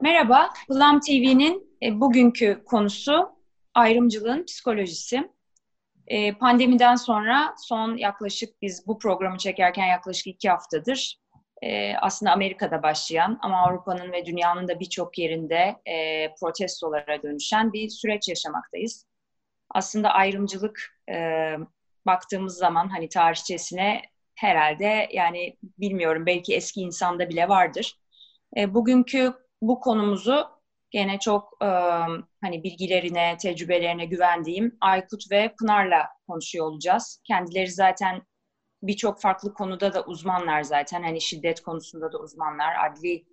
Merhaba, Plum TV'nin e, bugünkü konusu ayrımcılığın psikolojisi. E, pandemiden sonra son yaklaşık biz bu programı çekerken yaklaşık iki haftadır e, aslında Amerika'da başlayan ama Avrupa'nın ve dünyanın da birçok yerinde protestolara dönüşen bir süreç yaşamaktayız. Aslında ayrımcılık baktığımız zaman hani tarihçesine herhalde yani bilmiyorum belki eski insanda bile vardır. Bugünkü bu konumuzu gene çok e, hani bilgilerine, tecrübelerine güvendiğim Aykut ve Pınar'la konuşuyor olacağız. Kendileri zaten birçok farklı konuda da uzmanlar zaten. Hani şiddet konusunda da uzmanlar. Adli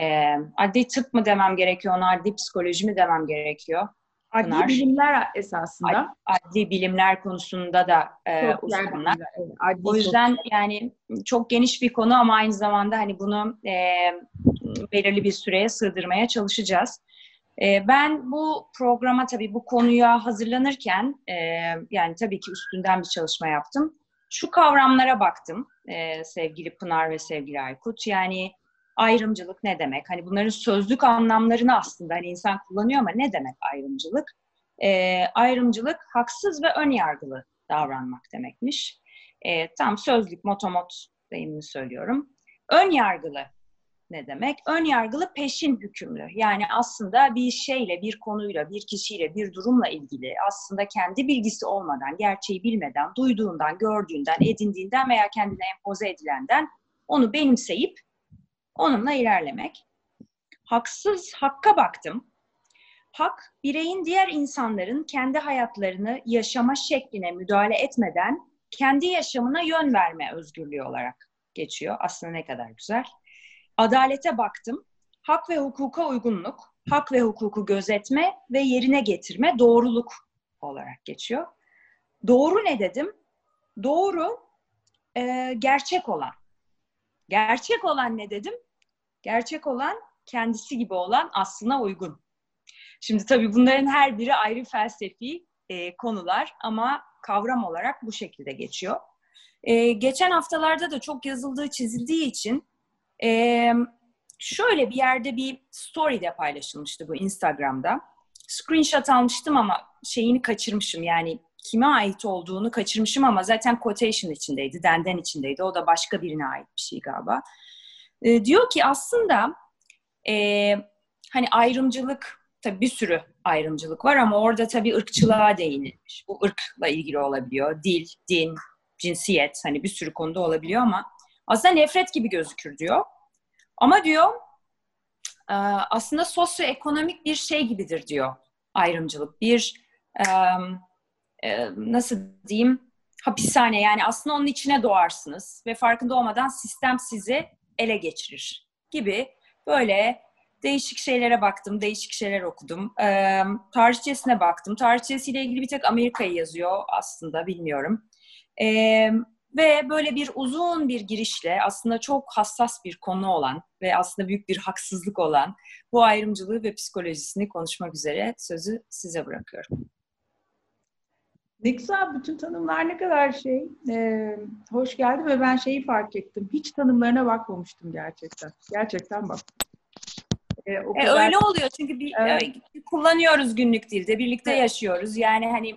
e, adli tıp mı demem gerekiyor, ona adli psikoloji mi demem gerekiyor? Adli Pınar. bilimler esasında. Adli bilimler konusunda da e, uzmanlar. Evet, o yüzden çok... yani çok geniş bir konu ama aynı zamanda hani bunu e, belirli bir süreye sığdırmaya çalışacağız. E, ben bu programa tabii bu konuya hazırlanırken e, yani tabii ki üstünden bir çalışma yaptım. Şu kavramlara baktım e, sevgili Pınar ve sevgili Aykut. Yani ayrımcılık ne demek? Hani bunların sözlük anlamlarını aslında hani insan kullanıyor ama ne demek ayrımcılık? Ayrımcılık haksız ve ön yargılı davranmak demekmiş. Tam sözlük motomot deyimini söylüyorum. Ön yargılı ne demek? Ön yargılı peşin hükümlü. Yani aslında bir şeyle, bir konuyla, bir kişiyle, bir durumla ilgili aslında kendi bilgisi olmadan, gerçeği bilmeden, duyduğundan, gördüğünden, edindiğinden veya kendine empoze edilenden onu benimseyip onunla ilerlemek. Haksız, hakka baktım. Hak, bireyin diğer insanların kendi hayatlarını yaşama şekline müdahale etmeden kendi yaşamına yön verme özgürlüğü olarak geçiyor. Aslında ne kadar güzel. Adalete baktım. Hak ve hukuka uygunluk, hak ve hukuku gözetme ve yerine getirme doğruluk olarak geçiyor. Doğru ne dedim? Doğru e, gerçek olan. Gerçek olan ne dedim? Gerçek olan kendisi gibi olan aslına uygun. Şimdi tabii bunların her biri ayrı felsefi e, konular ama kavram olarak bu şekilde geçiyor. E, geçen haftalarda da çok yazıldığı, çizildiği için e, şöyle bir yerde bir story de paylaşılmıştı bu Instagram'da. Screenshot almıştım ama şeyini kaçırmışım yani kime ait olduğunu kaçırmışım ama zaten quotation içindeydi, denden içindeydi. O da başka birine ait bir şey galiba. E, diyor ki aslında e, hani ayrımcılık tabii bir sürü ayrımcılık var ama orada tabii ırkçılığa değinilmiş. Bu ırkla ilgili olabiliyor. Dil, din, cinsiyet hani bir sürü konuda olabiliyor ama aslında nefret gibi gözükür diyor. Ama diyor e, aslında sosyoekonomik bir şey gibidir diyor ayrımcılık. Bir e, nasıl diyeyim hapishane yani aslında onun içine doğarsınız ve farkında olmadan sistem sizi ele geçirir gibi böyle değişik şeylere baktım, değişik şeyler okudum. Ee, tarihçesine baktım. Tarihçesiyle ilgili bir tek Amerika'yı yazıyor aslında bilmiyorum. Ee, ve böyle bir uzun bir girişle aslında çok hassas bir konu olan ve aslında büyük bir haksızlık olan bu ayrımcılığı ve psikolojisini konuşmak üzere sözü size bırakıyorum. Ne güzel bütün tanımlar ne kadar şey e, hoş geldi ve ben şeyi fark ettim. Hiç tanımlarına bakmamıştım gerçekten. Gerçekten bak. E, o e, kadar... öyle oluyor çünkü bir, evet. e, kullanıyoruz günlük dilde. Birlikte evet. yaşıyoruz. Yani hani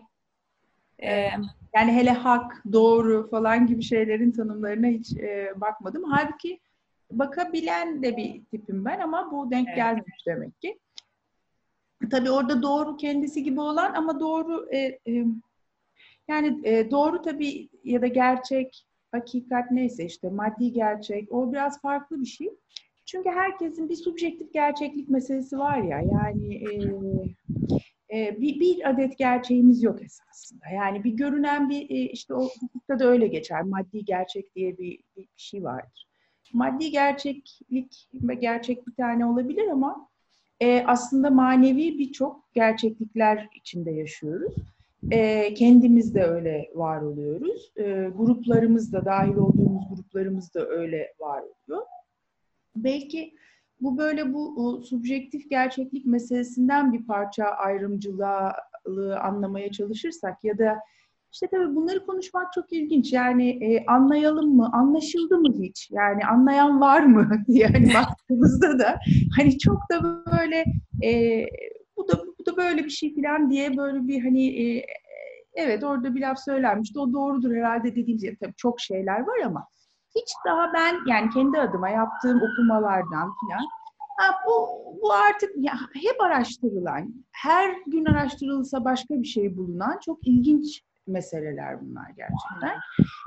e, yani hele hak, doğru falan gibi şeylerin tanımlarına hiç e, bakmadım. Halbuki bakabilen de bir tipim ben ama bu denk evet. gelmemiş demek ki. Tabii orada doğru kendisi gibi olan ama doğru e, e, yani e, doğru tabii ya da gerçek, hakikat neyse işte maddi gerçek o biraz farklı bir şey. Çünkü herkesin bir subjektif gerçeklik meselesi var ya yani e, bir, bir adet gerçeğimiz yok esasında. Yani bir görünen bir e, işte o hukukta da öyle geçer. Maddi gerçek diye bir, bir şey vardır. Maddi gerçeklik gerçek bir tane olabilir ama e, aslında manevi birçok gerçeklikler içinde yaşıyoruz. E, kendimiz de öyle var oluyoruz. E, gruplarımız da dahil olduğumuz gruplarımız da öyle var oluyor. Belki bu böyle bu subjektif gerçeklik meselesinden bir parça ayrımcılığı anlamaya çalışırsak ya da İşte tabii bunları konuşmak çok ilginç. Yani e, anlayalım mı, anlaşıldı mı hiç? Yani anlayan var mı diye hani baktığımızda da hani çok da böyle e, bu da bu da böyle bir şey falan diye böyle bir hani e, evet orada bir laf söylenmişti. O doğrudur herhalde dediğimiz gibi tabii çok şeyler var ama hiç daha ben yani kendi adıma yaptığım okumalardan falan ha, bu, bu artık ya, hep araştırılan, her gün araştırılsa başka bir şey bulunan çok ilginç meseleler bunlar gerçekten.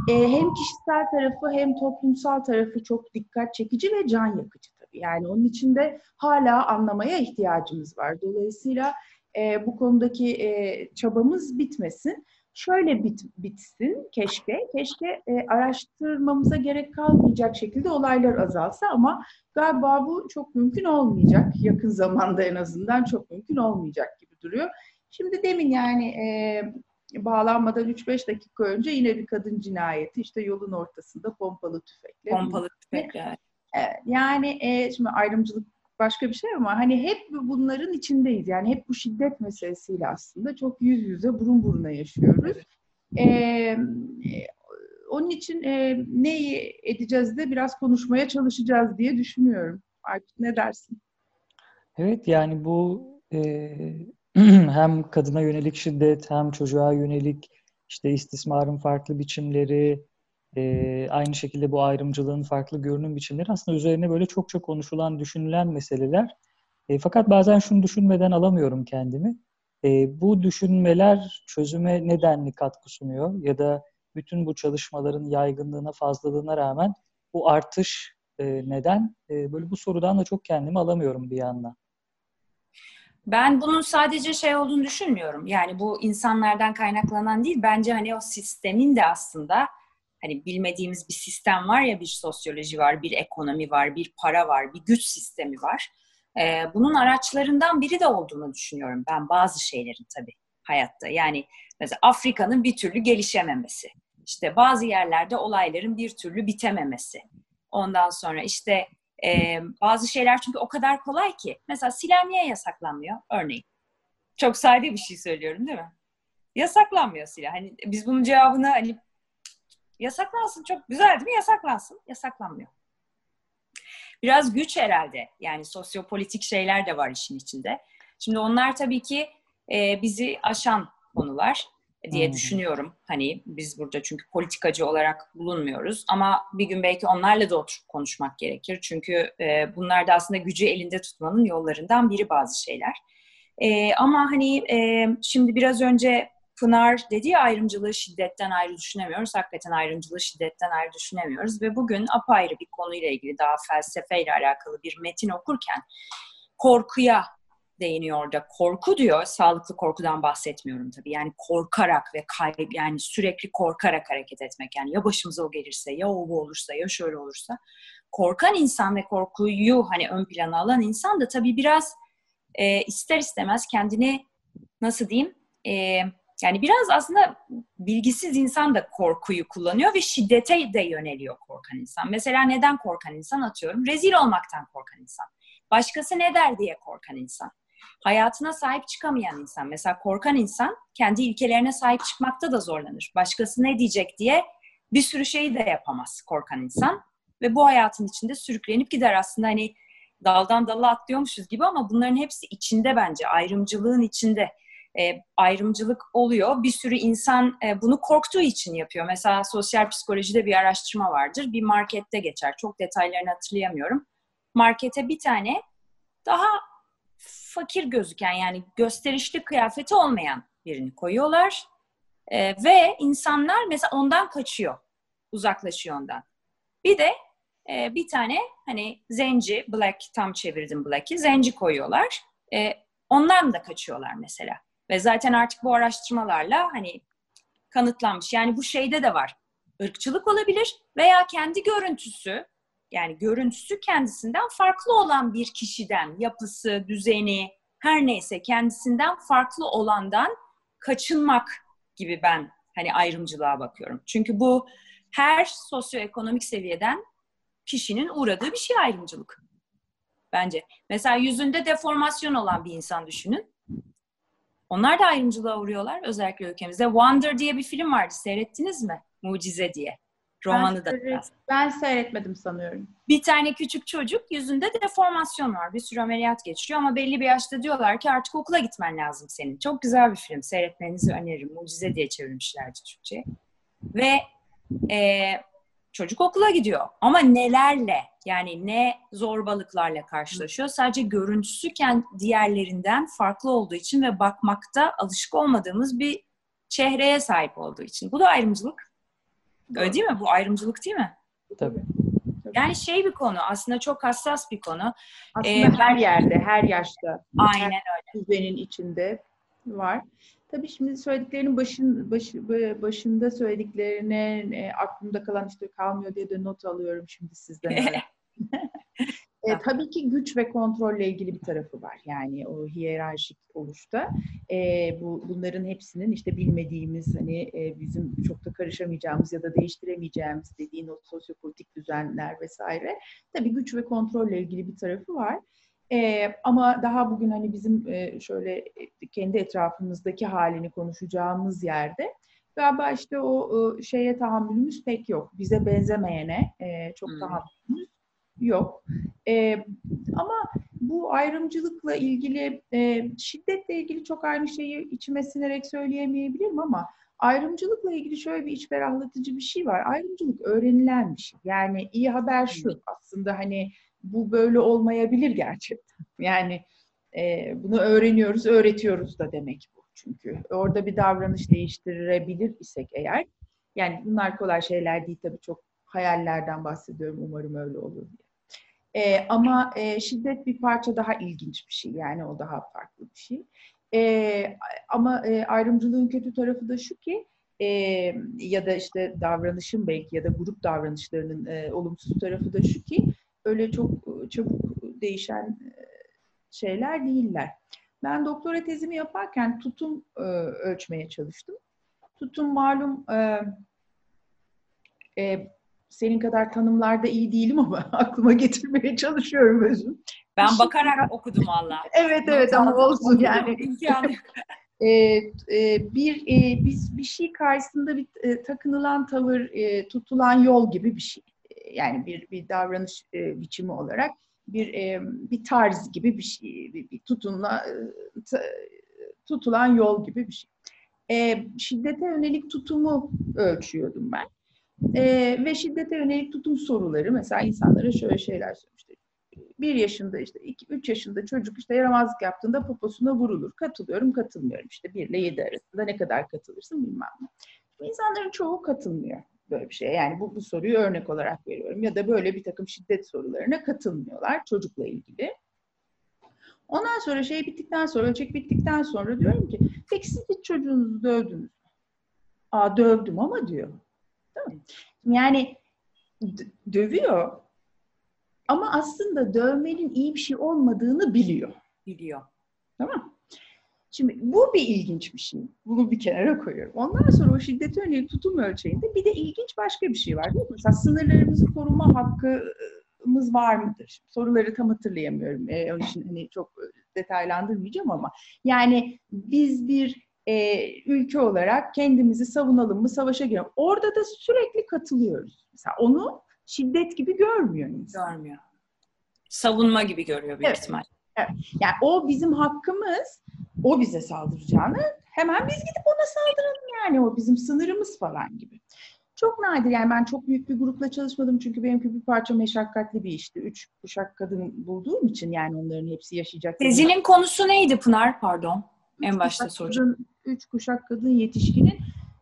Ee, hem kişisel tarafı hem toplumsal tarafı çok dikkat çekici ve can yakıcı tabii. Yani onun içinde hala anlamaya ihtiyacımız var. Dolayısıyla e, bu konudaki e, çabamız bitmesin şöyle bit, bitsin keşke. Keşke e, araştırmamıza gerek kalmayacak şekilde olaylar azalsa ama galiba bu çok mümkün olmayacak. Yakın zamanda en azından çok mümkün olmayacak gibi duruyor. Şimdi demin yani e, bağlanmadan 3-5 dakika önce yine bir kadın cinayeti işte yolun ortasında pompalı tüfekle. Pompalı tüfekle. Evet, yani e, şimdi ayrımcılık başka bir şey ama hani hep bunların içindeyiz. Yani hep bu şiddet meselesiyle aslında çok yüz yüze, burun buruna yaşıyoruz. Ee, onun için e, neyi edeceğiz de biraz konuşmaya çalışacağız diye düşünüyorum. Artık ne dersin? Evet yani bu e, hem kadına yönelik şiddet hem çocuğa yönelik işte istismarın farklı biçimleri, e, aynı şekilde bu ayrımcılığın farklı görünüm biçimleri aslında üzerine böyle çok çok konuşulan, düşünülen meseleler. E, fakat bazen şunu düşünmeden alamıyorum kendimi. E, bu düşünmeler çözüme nedenli katkı sunuyor ya da bütün bu çalışmaların yaygınlığına, fazlalığına rağmen bu artış e, neden? E, böyle bu sorudan da çok kendimi alamıyorum bir yandan. Ben bunun sadece şey olduğunu düşünmüyorum. Yani bu insanlardan kaynaklanan değil. Bence hani o sistemin de aslında hani bilmediğimiz bir sistem var ya bir sosyoloji var, bir ekonomi var, bir para var, bir güç sistemi var. Ee, bunun araçlarından biri de olduğunu düşünüyorum ben bazı şeylerin tabii hayatta. Yani mesela Afrika'nın bir türlü gelişememesi. İşte bazı yerlerde olayların bir türlü bitememesi. Ondan sonra işte e, bazı şeyler çünkü o kadar kolay ki. Mesela silah niye yasaklanmıyor? Örneğin. Çok sade bir şey söylüyorum değil mi? Yasaklanmıyor silah. Hani biz bunun cevabını hani Yasaklansın çok güzel değil mi? Yasaklansın. Yasaklanmıyor. Biraz güç herhalde. Yani sosyopolitik şeyler de var işin içinde. Şimdi onlar tabii ki e, bizi aşan konular diye hmm. düşünüyorum. Hani biz burada çünkü politikacı olarak bulunmuyoruz ama bir gün belki onlarla da oturup konuşmak gerekir. Çünkü e, bunlar da aslında gücü elinde tutmanın yollarından biri bazı şeyler. E, ama hani e, şimdi biraz önce Pınar dedi ya ayrımcılığı şiddetten ayrı düşünemiyoruz. Hakikaten ayrımcılığı şiddetten ayrı düşünemiyoruz. Ve bugün apayrı bir konuyla ilgili daha felsefeyle alakalı bir metin okurken korkuya değiniyor orada. Korku diyor, sağlıklı korkudan bahsetmiyorum tabii. Yani korkarak ve kayıp, yani sürekli korkarak hareket etmek. Yani ya başımıza o gelirse, ya o bu olursa, ya şöyle olursa. Korkan insan ve korkuyu hani ön plana alan insan da tabii biraz e, ister istemez kendini nasıl diyeyim e, yani biraz aslında bilgisiz insan da korkuyu kullanıyor ve şiddete de yöneliyor korkan insan. Mesela neden korkan insan atıyorum? Rezil olmaktan korkan insan. Başkası ne der diye korkan insan. Hayatına sahip çıkamayan insan. Mesela korkan insan kendi ilkelerine sahip çıkmakta da zorlanır. Başkası ne diyecek diye bir sürü şeyi de yapamaz korkan insan. Ve bu hayatın içinde sürüklenip gider aslında hani daldan dala atlıyormuşuz gibi ama bunların hepsi içinde bence ayrımcılığın içinde e, ayrımcılık oluyor. Bir sürü insan e, bunu korktuğu için yapıyor. Mesela sosyal psikolojide bir araştırma vardır. Bir markette geçer. Çok detaylarını hatırlayamıyorum. Markete bir tane daha fakir gözüken yani gösterişli kıyafeti olmayan birini koyuyorlar. E, ve insanlar mesela ondan kaçıyor. Uzaklaşıyor ondan. Bir de e, bir tane hani zenci, black tam çevirdim black'i, zenci koyuyorlar. E, ondan da kaçıyorlar mesela. Ve zaten artık bu araştırmalarla hani kanıtlanmış. Yani bu şeyde de var. Irkçılık olabilir veya kendi görüntüsü yani görüntüsü kendisinden farklı olan bir kişiden, yapısı, düzeni, her neyse kendisinden farklı olandan kaçınmak gibi ben hani ayrımcılığa bakıyorum. Çünkü bu her sosyoekonomik seviyeden kişinin uğradığı bir şey ayrımcılık. Bence. Mesela yüzünde deformasyon olan bir insan düşünün Onlar da ayrımcılığa uğruyorlar özellikle ülkemizde. Wonder diye bir film vardı. Seyrettiniz mi? Mucize diye. Romanı ben da biraz. Ben seyretmedim sanıyorum. Bir tane küçük çocuk yüzünde deformasyon var. Bir sürü ameliyat geçiriyor ama belli bir yaşta diyorlar ki artık okula gitmen lazım senin. Çok güzel bir film. Seyretmenizi öneririm. Mucize diye çevirmişlerdi Türkçe. Ve e, çocuk okula gidiyor. Ama nelerle yani ne zorbalıklarla karşılaşıyor. Sadece görüntüsü diğerlerinden farklı olduğu için ve bakmakta alışık olmadığımız bir çehreye sahip olduğu için. Bu da ayrımcılık. Öyle değil mi? Bu ayrımcılık değil mi? Tabii. Yani şey bir konu aslında çok hassas bir konu. Aslında ee, her yerde, her yaşta. Aynen her öyle. Düzenin içinde var. Tabii şimdi söylediklerinin başın, baş, başında söylediklerine e, aklımda kalan işte kalmıyor diye de not alıyorum şimdi sizden. e, tabii ki güç ve kontrolle ilgili bir tarafı var. Yani o hiyerarşik oluşta. E, bu bunların hepsinin işte bilmediğimiz hani e, bizim çok da karışamayacağımız ya da değiştiremeyeceğimiz dediğin o sosyopolitik düzenler vesaire. Tabii güç ve kontrolle ilgili bir tarafı var. E, ama daha bugün hani bizim e, şöyle kendi etrafımızdaki halini konuşacağımız yerde galiba işte o e, şeye tahammülümüz pek yok. Bize benzemeyene e, çok hmm. tahammülümüz yok. E, ama bu ayrımcılıkla ilgili, e, şiddetle ilgili çok aynı şeyi içime sinerek söyleyemeyebilirim ama ayrımcılıkla ilgili şöyle bir iç ferahlatıcı bir şey var. Ayrımcılık öğrenilen bir şey. Yani iyi haber şu aslında hani bu böyle olmayabilir gerçekten. Yani e, bunu öğreniyoruz, öğretiyoruz da demek bu. Çünkü orada bir davranış değiştirebilir isek eğer, yani bunlar kolay şeyler değil tabii çok hayallerden bahsediyorum umarım öyle olur diye. E, ama e, şiddet bir parça daha ilginç bir şey yani o daha farklı bir şey. E, ama e, ayrımcılığın kötü tarafı da şu ki e, ya da işte davranışın belki ya da grup davranışlarının e, olumsuz tarafı da şu ki öyle çok çabuk değişen şeyler değiller. Ben doktora tezimi yaparken tutum e, ölçmeye çalıştım. Tutum malum e, e, senin kadar tanımlarda iyi değilim ama aklıma getirmeye çalışıyorum özüm. Ben Şimdi, bakarak okudum valla. Evet evet ama olsun yani. e, e, bir e, biz bir şey karşısında bir e, takınılan tavır, e, tutulan yol gibi bir şey. Yani bir bir davranış e, biçimi olarak bir e, bir tarz gibi bir şey, bir, bir tutunla e, tutulan yol gibi bir şey. E, şiddete yönelik tutumu ölçüyordum ben. E, ve şiddete yönelik tutum soruları mesela insanlara şöyle şeyler söylemişti. Bir yaşında işte iki, üç yaşında çocuk işte yaramazlık yaptığında poposuna vurulur. Katılıyorum, katılmıyorum. İşte bir ile yedi arasında ne kadar katılırsın bilmem ne. İnsanların çoğu katılmıyor böyle bir şeye. Yani bu, bu soruyu örnek olarak veriyorum. Ya da böyle bir takım şiddet sorularına katılmıyorlar çocukla ilgili. Ondan sonra şey bittikten sonra, ölçek bittikten sonra diyorum ki peki siz hiç çocuğunuzu dövdünüz mü? Aa dövdüm ama diyor. Değil mi? Yani dövüyor ama aslında dövmenin iyi bir şey olmadığını biliyor. Biliyor. Tamam Şimdi bu bir ilginç bir şey. Bunu bir kenara koyuyorum. Ondan sonra o şiddete yönelik tutum ölçeğinde bir de ilginç başka bir şey var. Değil mi? Mesela sınırlarımızı koruma hakkımız var mıdır? Soruları tam hatırlayamıyorum. Ee, onun için hani çok detaylandırmayacağım ama yani biz bir e, ülke olarak kendimizi savunalım mı, savaşa girelim. Orada da sürekli katılıyoruz. Mesela onu şiddet gibi görmüyor insan. Görmüyor. Savunma gibi görüyor büyük evet. ihtimal. Evet. Yani o bizim hakkımız o bize saldıracağını hemen biz gidip ona saldıralım yani o bizim sınırımız falan gibi. Çok nadir yani ben çok büyük bir grupla çalışmadım çünkü benimki bir parça meşakkatli bir işti. Üç kuşak kadın bulduğum için yani onların hepsi yaşayacak. Tezinin konusu neydi Pınar? Pardon. En üç başta soracağım. Kadın, üç kuşak kadın yetişkinin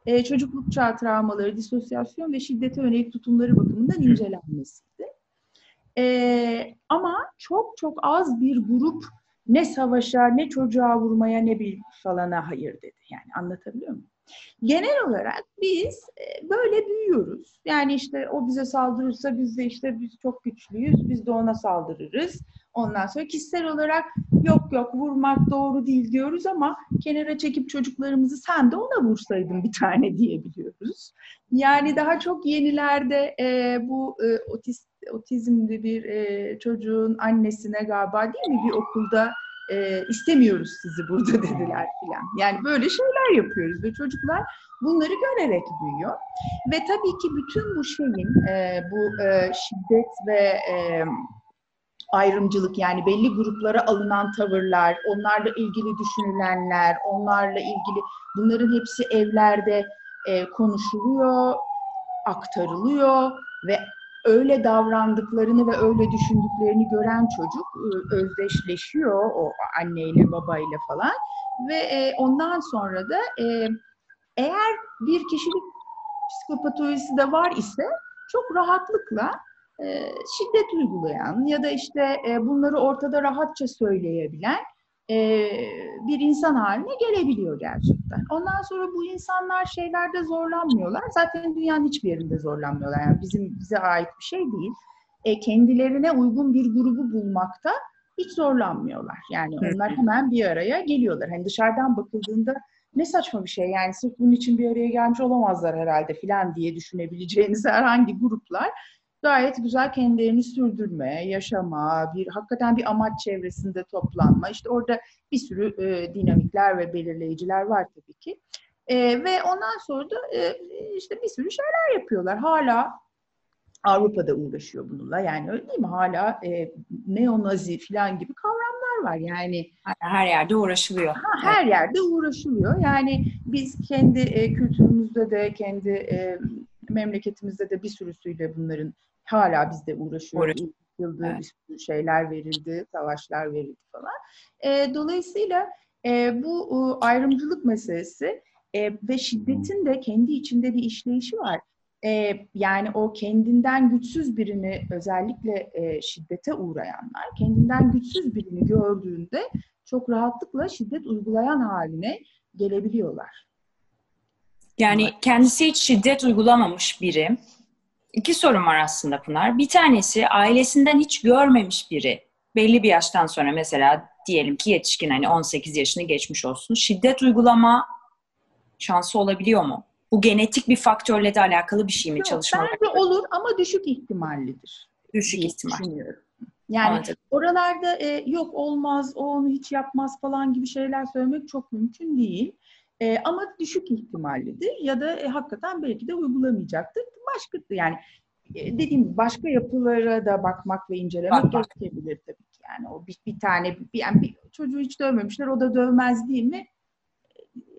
e, çocukluk çağı travmaları, disosyasyon ve şiddete yönelik tutumları bakımından incelenmesiydi. E, ama çok çok az bir grup ne savaşa, ne çocuğa vurmaya, ne bir falana hayır dedi. Yani anlatabiliyor muyum? Genel olarak biz e, böyle büyüyoruz. Yani işte o bize saldırırsa biz de işte biz çok güçlüyüz, biz de ona saldırırız. Ondan sonra kişisel olarak yok yok vurmak doğru değil diyoruz ama kenara çekip çocuklarımızı sen de ona vursaydın bir tane diyebiliyoruz. Yani daha çok yenilerde e, bu e, otist, otizmli bir e, çocuğun annesine galiba değil mi bir okulda e, istemiyoruz sizi burada dediler filan. Yani böyle şeyler yapıyoruz ve çocuklar bunları görerek büyüyor. Ve tabii ki bütün bu şeyin e, bu e, şiddet ve e, ayrımcılık yani belli gruplara alınan tavırlar, onlarla ilgili düşünülenler, onlarla ilgili bunların hepsi evlerde e, konuşuluyor, aktarılıyor ve öyle davrandıklarını ve öyle düşündüklerini gören çocuk e, özdeşleşiyor o anneyle babayla falan. Ve e, ondan sonra da e, eğer bir kişilik psikopatolojisi de var ise çok rahatlıkla şiddet uygulayan ya da işte bunları ortada rahatça söyleyebilen bir insan haline gelebiliyor gerçekten. Ondan sonra bu insanlar şeylerde zorlanmıyorlar. Zaten dünyanın hiçbir yerinde zorlanmıyorlar. Yani bizim bize ait bir şey değil. E, kendilerine uygun bir grubu bulmakta hiç zorlanmıyorlar. Yani onlar hemen bir araya geliyorlar. Hani dışarıdan bakıldığında ne saçma bir şey yani sırf bunun için bir araya gelmiş olamazlar herhalde filan diye düşünebileceğiniz herhangi gruplar gayet güzel kendilerini sürdürme, yaşama, bir hakikaten bir amaç çevresinde toplanma. İşte orada bir sürü e, dinamikler ve belirleyiciler var tabii ki. E, ve ondan sonra da e, işte bir sürü şeyler yapıyorlar. Hala Avrupa'da uğraşıyor bununla. Yani öyle değil mi? Hala e, neonazi falan gibi kavramlar var. Yani her yerde uğraşılıyor. Ha, her yerde uğraşılıyor. Yani biz kendi e, kültürümüzde de kendi e, memleketimizde de bir sürüsüyle bunların hala bizde uğraşıyoruz. Uğraş. Yılda evet. bir sürü şeyler verildi, savaşlar verildi falan. E, dolayısıyla e, bu e, ayrımcılık meselesi e, ve şiddetin de kendi içinde bir işleyişi var. E, yani o kendinden güçsüz birini özellikle e, şiddete uğrayanlar kendinden güçsüz birini gördüğünde çok rahatlıkla şiddet uygulayan haline gelebiliyorlar. Yani kendisi hiç şiddet uygulamamış biri. İki sorun var aslında Pınar. Bir tanesi ailesinden hiç görmemiş biri. Belli bir yaştan sonra mesela diyelim ki yetişkin hani 18 yaşını geçmiş olsun. Şiddet uygulama şansı olabiliyor mu? Bu genetik bir faktörle de alakalı bir şey mi çalışma? Bence olur ama düşük ihtimallidir. Düşük ihtimal. Yani Anladım. oralarda e, yok olmaz, o onu hiç yapmaz falan gibi şeyler söylemek çok mümkün değil. E, ama düşük ihtimallidir ya da e, hakikaten belki de uygulamayacaktır. Başka yani e, dediğim gibi başka yapılara da bakmak ve incelemek bak, bak. gerekebilir tabii ki. Yani o bir, bir tane bir, yani bir çocuğu hiç dövmemişler o da dövmez değil mi?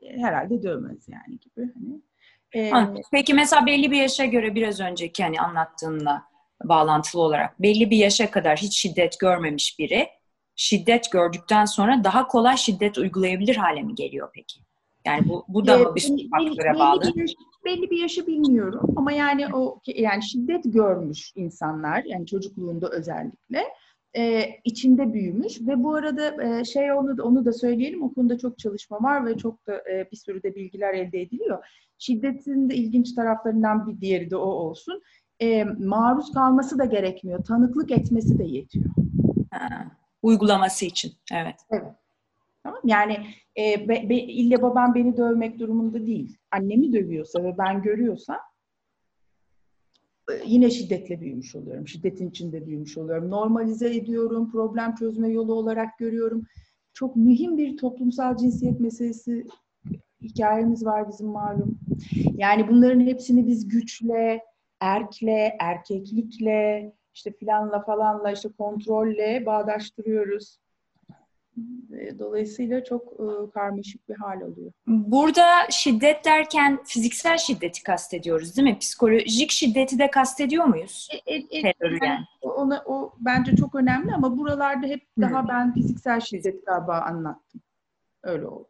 E, herhalde dövmez yani gibi. Hani. Ee, Peki mesela belli bir yaşa göre biraz önceki hani anlattığınla bağlantılı olarak belli bir yaşa kadar hiç şiddet görmemiş biri şiddet gördükten sonra daha kolay şiddet uygulayabilir hale mi geliyor peki? Yani bu, bu da mı bir faktöre bağlı? Belli bir, yaş, belli bir yaşı bilmiyorum ama yani o yani şiddet görmüş insanlar yani çocukluğunda özellikle e, içinde büyümüş ve bu arada e, şey onu da, onu da söyleyelim o konuda çok çalışma var ve çok da e, bir sürü de bilgiler elde ediliyor. Şiddetin de ilginç taraflarından bir diğeri de o olsun. E, maruz kalması da gerekmiyor. Tanıklık etmesi de yetiyor. Ha, uygulaması için. Evet. Evet. Tamam Yani e, be, be, ille babam beni dövmek durumunda değil. Annemi dövüyorsa ve ben görüyorsam e, yine şiddetle büyümüş oluyorum. Şiddetin içinde büyümüş oluyorum. Normalize ediyorum, problem çözme yolu olarak görüyorum. Çok mühim bir toplumsal cinsiyet meselesi hikayemiz var bizim malum. Yani bunların hepsini biz güçle, erkle, erkeklikle, işte filanla falanla, işte kontrolle bağdaştırıyoruz. Dolayısıyla çok e, karmaşık bir hal oluyor. Burada şiddet derken fiziksel şiddeti kastediyoruz değil mi? Psikolojik şiddeti de kastediyor muyuz? E, e, e, Terörü yani. Ona, o bence çok önemli ama buralarda hep daha ben fiziksel şiddet galiba anlattım. Öyle oldu.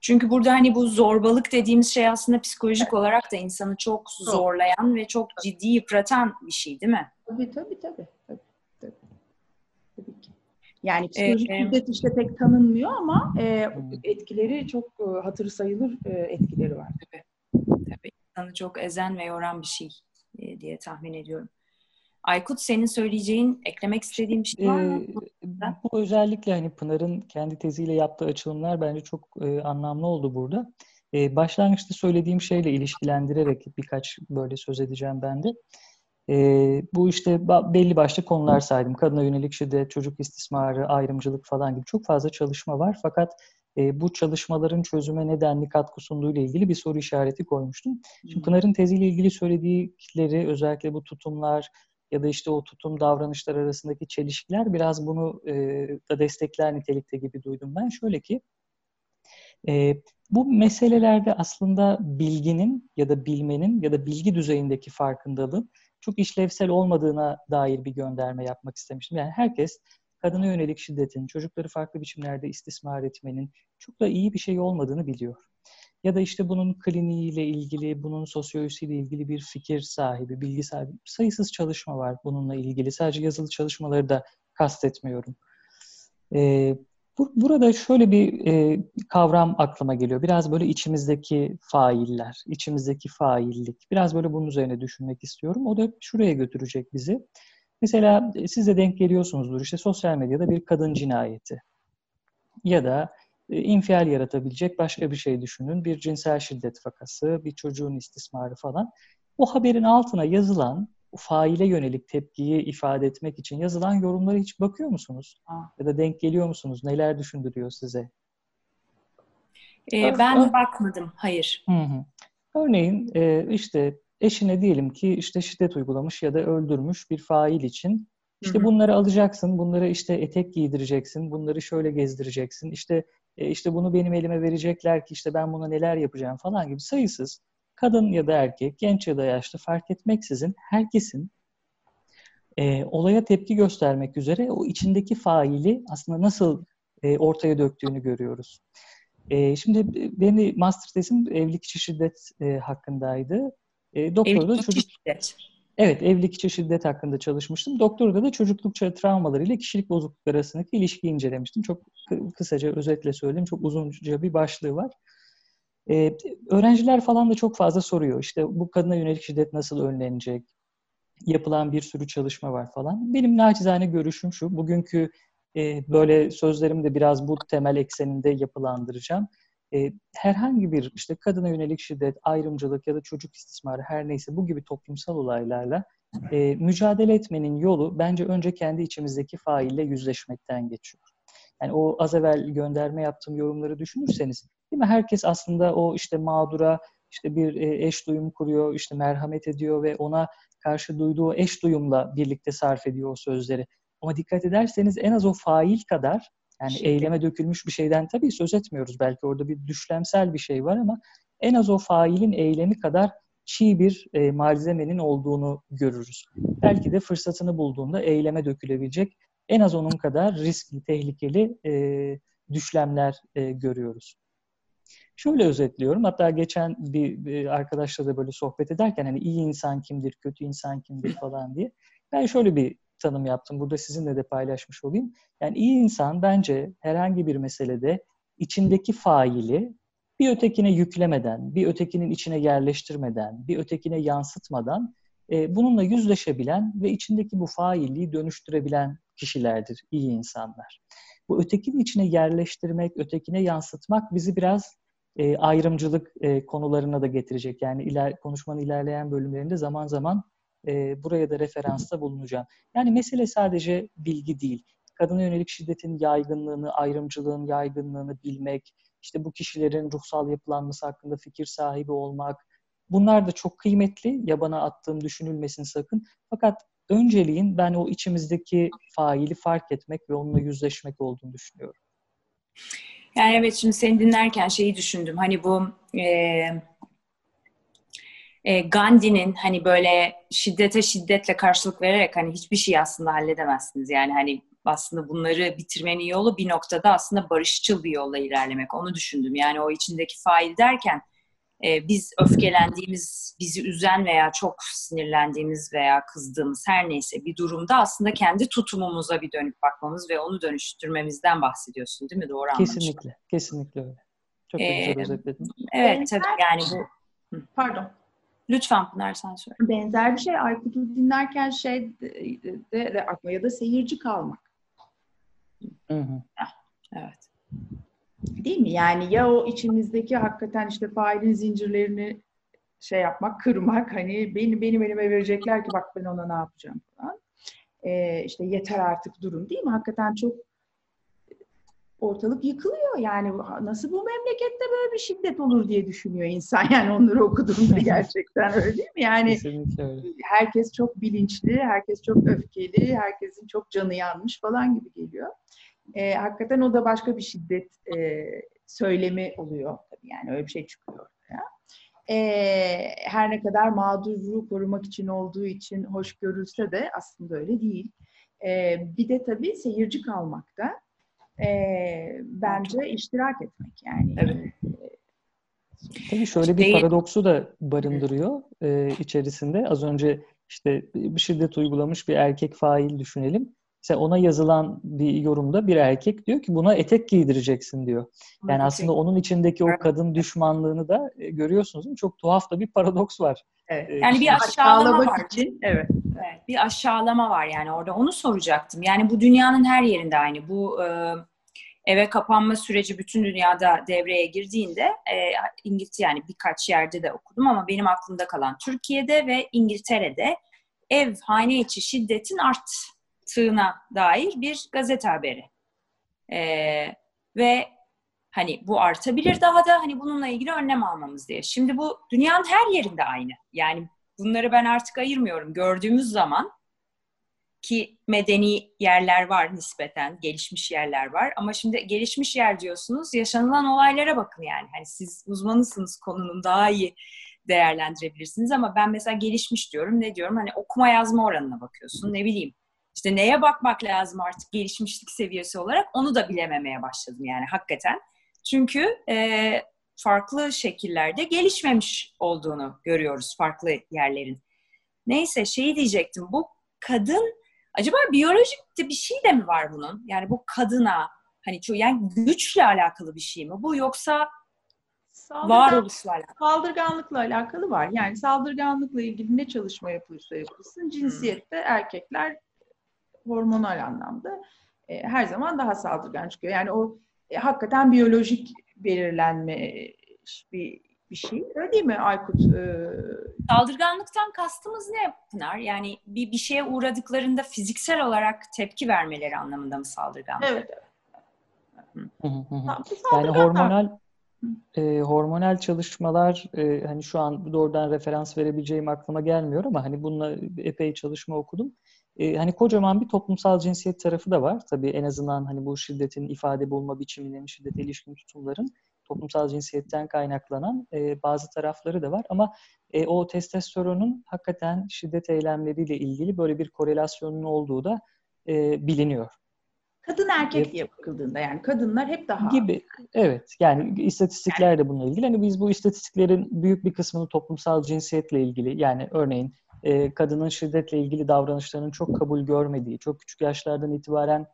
Çünkü burada hani bu zorbalık dediğimiz şey aslında psikolojik evet. olarak da insanı çok zorlayan ve çok ciddi yıpratan bir şey değil mi? Tabii tabii tabii. tabii. Yani psikolojik ee, şiddet işte pek tanınmıyor ama e, etkileri çok e, hatır sayılır e, etkileri var. Tabii. Tabii. İnsanı çok ezen ve yoran bir şey e, diye tahmin ediyorum. Aykut senin söyleyeceğin, eklemek istediğin bir şey var mı? Ee, bu özellikle hani Pınar'ın kendi teziyle yaptığı açılımlar bence çok e, anlamlı oldu burada. E, başlangıçta söylediğim şeyle ilişkilendirerek birkaç böyle söz edeceğim ben de. E, bu işte belli başlı konular saydım. Kadına yönelik şiddet, çocuk istismarı, ayrımcılık falan gibi çok fazla çalışma var. Fakat e, bu çalışmaların çözüme nedenli katkı sunduğu ile ilgili bir soru işareti koymuştum. Şimdi Pınar'ın teziyle ilgili söyledikleri özellikle bu tutumlar ya da işte o tutum davranışlar arasındaki çelişkiler biraz bunu e, da destekler nitelikte gibi duydum ben. Şöyle ki e, bu meselelerde aslında bilginin ya da bilmenin ya da bilgi düzeyindeki farkındalığın çok işlevsel olmadığına dair bir gönderme yapmak istemiştim. Yani herkes kadına yönelik şiddetin, çocukları farklı biçimlerde istismar etmenin çok da iyi bir şey olmadığını biliyor. Ya da işte bunun kliniğiyle ilgili, bunun sosyolojisiyle ilgili bir fikir sahibi, bilgi sahibi. Sayısız çalışma var bununla ilgili. Sadece yazılı çalışmaları da kastetmiyorum. Ee, bu, burada şöyle bir e, kavram aklıma geliyor. Biraz böyle içimizdeki failler, içimizdeki faillik. Biraz böyle bunun üzerine düşünmek istiyorum. O da şuraya götürecek bizi. Mesela e, siz de denk geliyorsunuzdur işte sosyal medyada bir kadın cinayeti ya da e, infial yaratabilecek başka bir şey düşünün. Bir cinsel şiddet vakası, bir çocuğun istismarı falan. O haberin altına yazılan faile yönelik tepkiyi ifade etmek için yazılan yorumlara hiç bakıyor musunuz? Ya da denk geliyor musunuz? Neler düşündürüyor size? Ee, ben bakmadım, hayır. Hı hı. Örneğin e, işte eşine diyelim ki işte şiddet uygulamış ya da öldürmüş bir fail için işte bunları alacaksın, bunları işte etek giydireceksin, bunları şöyle gezdireceksin, işte e, işte bunu benim elime verecekler ki işte ben buna neler yapacağım falan gibi sayısız kadın ya da erkek, genç ya da yaşlı fark etmeksizin herkesin e, olaya tepki göstermek üzere o içindeki faili aslında nasıl e, ortaya döktüğünü görüyoruz. E, şimdi benim master tezim evlilik içi şiddet e, hakkındaydı. E, doktorda evlilik çocuk... şiddet. Evet, evlilik içi şiddet hakkında çalışmıştım. Doktorda da çocukluk çağı travmaları ile kişilik bozuklukları arasındaki ilişkiyi incelemiştim. Çok kısaca, özetle söyleyeyim. Çok uzunca bir başlığı var. Ee, öğrenciler falan da çok fazla soruyor. İşte bu kadına yönelik şiddet nasıl önlenecek? Yapılan bir sürü çalışma var falan. Benim naçizane görüşüm şu. Bugünkü e, böyle sözlerimi de biraz bu temel ekseninde yapılandıracağım e, herhangi bir işte kadına yönelik şiddet, ayrımcılık ya da çocuk istismarı her neyse bu gibi toplumsal olaylarla e, mücadele etmenin yolu bence önce kendi içimizdeki faille yüzleşmekten geçiyor. Yani o az evvel gönderme yaptığım yorumları düşünürseniz değil mi? Herkes aslında o işte mağdura işte bir e, eş duyum kuruyor, işte merhamet ediyor ve ona karşı duyduğu eş duyumla birlikte sarf ediyor o sözleri. Ama dikkat ederseniz en az o fail kadar yani Şimdi. eyleme dökülmüş bir şeyden tabii söz etmiyoruz. Belki orada bir düşlemsel bir şey var ama en az o failin eylemi kadar çiğ bir e, malzemenin olduğunu görürüz. Belki de fırsatını bulduğunda eyleme dökülebilecek en az onun kadar riskli, tehlikeli e, düşlemler e, görüyoruz. Şöyle özetliyorum. Hatta geçen bir, bir arkadaşla da böyle sohbet ederken hani iyi insan kimdir, kötü insan kimdir falan diye. Ben şöyle bir tanım yaptım. Burada sizinle de paylaşmış olayım. Yani iyi insan bence herhangi bir meselede içindeki faili bir ötekine yüklemeden, bir ötekinin içine yerleştirmeden, bir ötekine yansıtmadan e, bununla yüzleşebilen ve içindeki bu failliği dönüştürebilen kişilerdir iyi insanlar. Bu ötekinin içine yerleştirmek, ötekine yansıtmak bizi biraz e, ayrımcılık e, konularına da getirecek. Yani iler, konuşmanın ilerleyen bölümlerinde zaman zaman e, buraya da referansta bulunacağım. Yani mesele sadece bilgi değil. Kadına yönelik şiddetin yaygınlığını, ayrımcılığın yaygınlığını bilmek, işte bu kişilerin ruhsal yapılanması hakkında fikir sahibi olmak, bunlar da çok kıymetli. Yabana attığım düşünülmesin sakın. Fakat önceliğin ben o içimizdeki faili fark etmek ve onunla yüzleşmek olduğunu düşünüyorum. Yani evet şimdi seni dinlerken şeyi düşündüm. Hani bu e, e, Gandhi'nin hani böyle şiddete şiddetle karşılık vererek hani hiçbir şey aslında halledemezsiniz. Yani hani aslında bunları bitirmenin yolu bir noktada aslında barışçıl bir yolla ilerlemek. Onu düşündüm. Yani o içindeki fail derken e, biz öfkelendiğimiz, bizi üzen veya çok sinirlendiğimiz veya kızdığımız her neyse bir durumda aslında kendi tutumumuza bir dönüp bakmamız ve onu dönüştürmemizden bahsediyorsun değil mi? Doğru anlamışım. Kesinlikle, kesinlikle öyle. Çok ee, güzel özetledin. Evet, tabii yani bu... Pardon. Lütfen Pınar sen söyle. Benzer bir şey Aykut'u dinlerken şey de, de, de akma ya da seyirci kalmak. Hı hı. Evet. Değil mi? Yani ya o içimizdeki hakikaten işte failin zincirlerini şey yapmak, kırmak hani beni benim elime verecekler ki bak ben ona ne yapacağım falan. Ee, işte yeter artık durum değil mi? Hakikaten çok ortalık yıkılıyor. Yani nasıl bu memlekette böyle bir şiddet olur diye düşünüyor insan. Yani onları okuduğumda gerçekten öyle değil mi? Yani herkes çok bilinçli, herkes çok öfkeli, herkesin çok canı yanmış falan gibi geliyor. Ee, hakikaten o da başka bir şiddet e, söylemi oluyor. Tabii yani öyle bir şey çıkıyor ortaya. Ee, her ne kadar mağduru korumak için olduğu için hoş görülse de aslında öyle değil. Ee, bir de tabii seyirci kalmakta e, bence iştirak etmek yani. Evet. Tabii şöyle bir paradoksu da barındırıyor e, içerisinde. Az önce işte bir şiddet uygulamış bir erkek fail düşünelim. Mesela ona yazılan bir yorumda bir erkek diyor ki buna etek giydireceksin diyor. Yani aslında onun içindeki o kadın düşmanlığını da e, görüyorsunuz. Çok tuhaf da bir paradoks var. Evet. E, yani bir aşağılama var. Için, evet. evet. Bir aşağılama var yani orada. Onu soracaktım. Yani bu dünyanın her yerinde aynı. Bu e, eve kapanma süreci bütün dünyada devreye girdiğinde e, İngiltere yani birkaç yerde de okudum ama benim aklımda kalan Türkiye'de ve İngiltere'de ev hane içi şiddetin arttığına dair bir gazete haberi. E, ve hani bu artabilir daha da hani bununla ilgili önlem almamız diye. Şimdi bu dünyanın her yerinde aynı. Yani bunları ben artık ayırmıyorum. Gördüğümüz zaman ki medeni yerler var nispeten, gelişmiş yerler var. Ama şimdi gelişmiş yer diyorsunuz, yaşanılan olaylara bakın yani. Hani siz uzmanısınız konunun daha iyi değerlendirebilirsiniz ama ben mesela gelişmiş diyorum. Ne diyorum? Hani okuma yazma oranına bakıyorsun. Ne bileyim. İşte neye bakmak lazım artık gelişmişlik seviyesi olarak onu da bilememeye başladım yani hakikaten. Çünkü e, farklı şekillerde gelişmemiş olduğunu görüyoruz farklı yerlerin. Neyse şeyi diyecektim. Bu kadın Acaba biyolojik de bir şey de mi var bunun? Yani bu kadına hani çok yani güçle alakalı bir şey mi bu yoksa Saldırgan, varoluşla alakalı? Saldırganlıkla alakalı var. Yani saldırganlıkla ilgili ne çalışma yapılırsa yapılsın cinsiyette hmm. erkekler hormonal anlamda e, her zaman daha saldırgan çıkıyor. Yani o e, hakikaten biyolojik belirlenme bir bir şey. Öyle değil mi Aykut? Ee... Saldırganlıktan kastımız ne Pınar? Yani bir, bir şeye uğradıklarında fiziksel olarak tepki vermeleri anlamında mı saldırganlık? Evet. yani hormonal e, hormonal çalışmalar e, hani şu an doğrudan referans verebileceğim aklıma gelmiyor ama hani bununla epey çalışma okudum. E, hani kocaman bir toplumsal cinsiyet tarafı da var. Tabii en azından hani bu şiddetin ifade bulma biçiminin, şiddete ilişkin tutumların toplumsal cinsiyetten kaynaklanan e, bazı tarafları da var. Ama e, o testosteronun hakikaten şiddet eylemleriyle ilgili böyle bir korelasyonun olduğu da e, biliniyor. Kadın erkek diye bakıldığında yani kadınlar hep daha gibi. Evet. Yani istatistikler de bununla ilgili. Hani biz bu istatistiklerin büyük bir kısmını toplumsal cinsiyetle ilgili yani örneğin e, kadının şiddetle ilgili davranışlarının çok kabul görmediği, çok küçük yaşlardan itibaren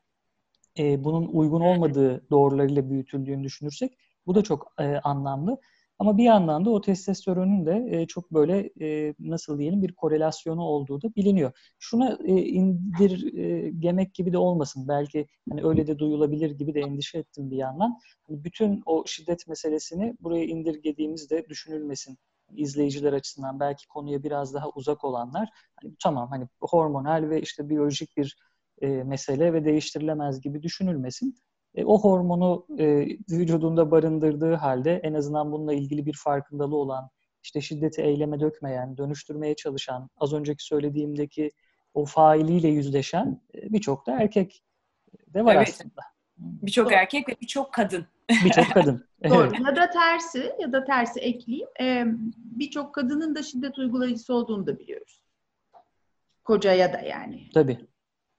e, bunun uygun olmadığı doğrularıyla büyütüldüğünü düşünürsek bu da çok e, anlamlı. Ama bir yandan da o testosteronun da e, çok böyle e, nasıl diyelim bir korelasyonu olduğu da biliniyor. Şuna e, indirgemek e, gibi de olmasın. Belki hani öyle de duyulabilir gibi de endişe ettim bir yandan. Hani bütün o şiddet meselesini buraya indirgediğimizde düşünülmesin izleyiciler açısından belki konuya biraz daha uzak olanlar hani tamam hani hormonal ve işte biyolojik bir e, mesele ve değiştirilemez gibi düşünülmesin e, o hormonu e, vücudunda barındırdığı halde en azından bununla ilgili bir farkındalığı olan, işte şiddeti eyleme dökmeyen, dönüştürmeye çalışan, az önceki söylediğimdeki o failiyle yüzleşen e, birçok da erkek de var evet. aslında. Birçok erkek ve birçok kadın. Birçok kadın. Doğru. Ya da tersi ya da tersi ekleyeyim. Ee, birçok kadının da şiddet uygulayıcısı olduğunu da biliyoruz. Kocaya da yani. Tabii.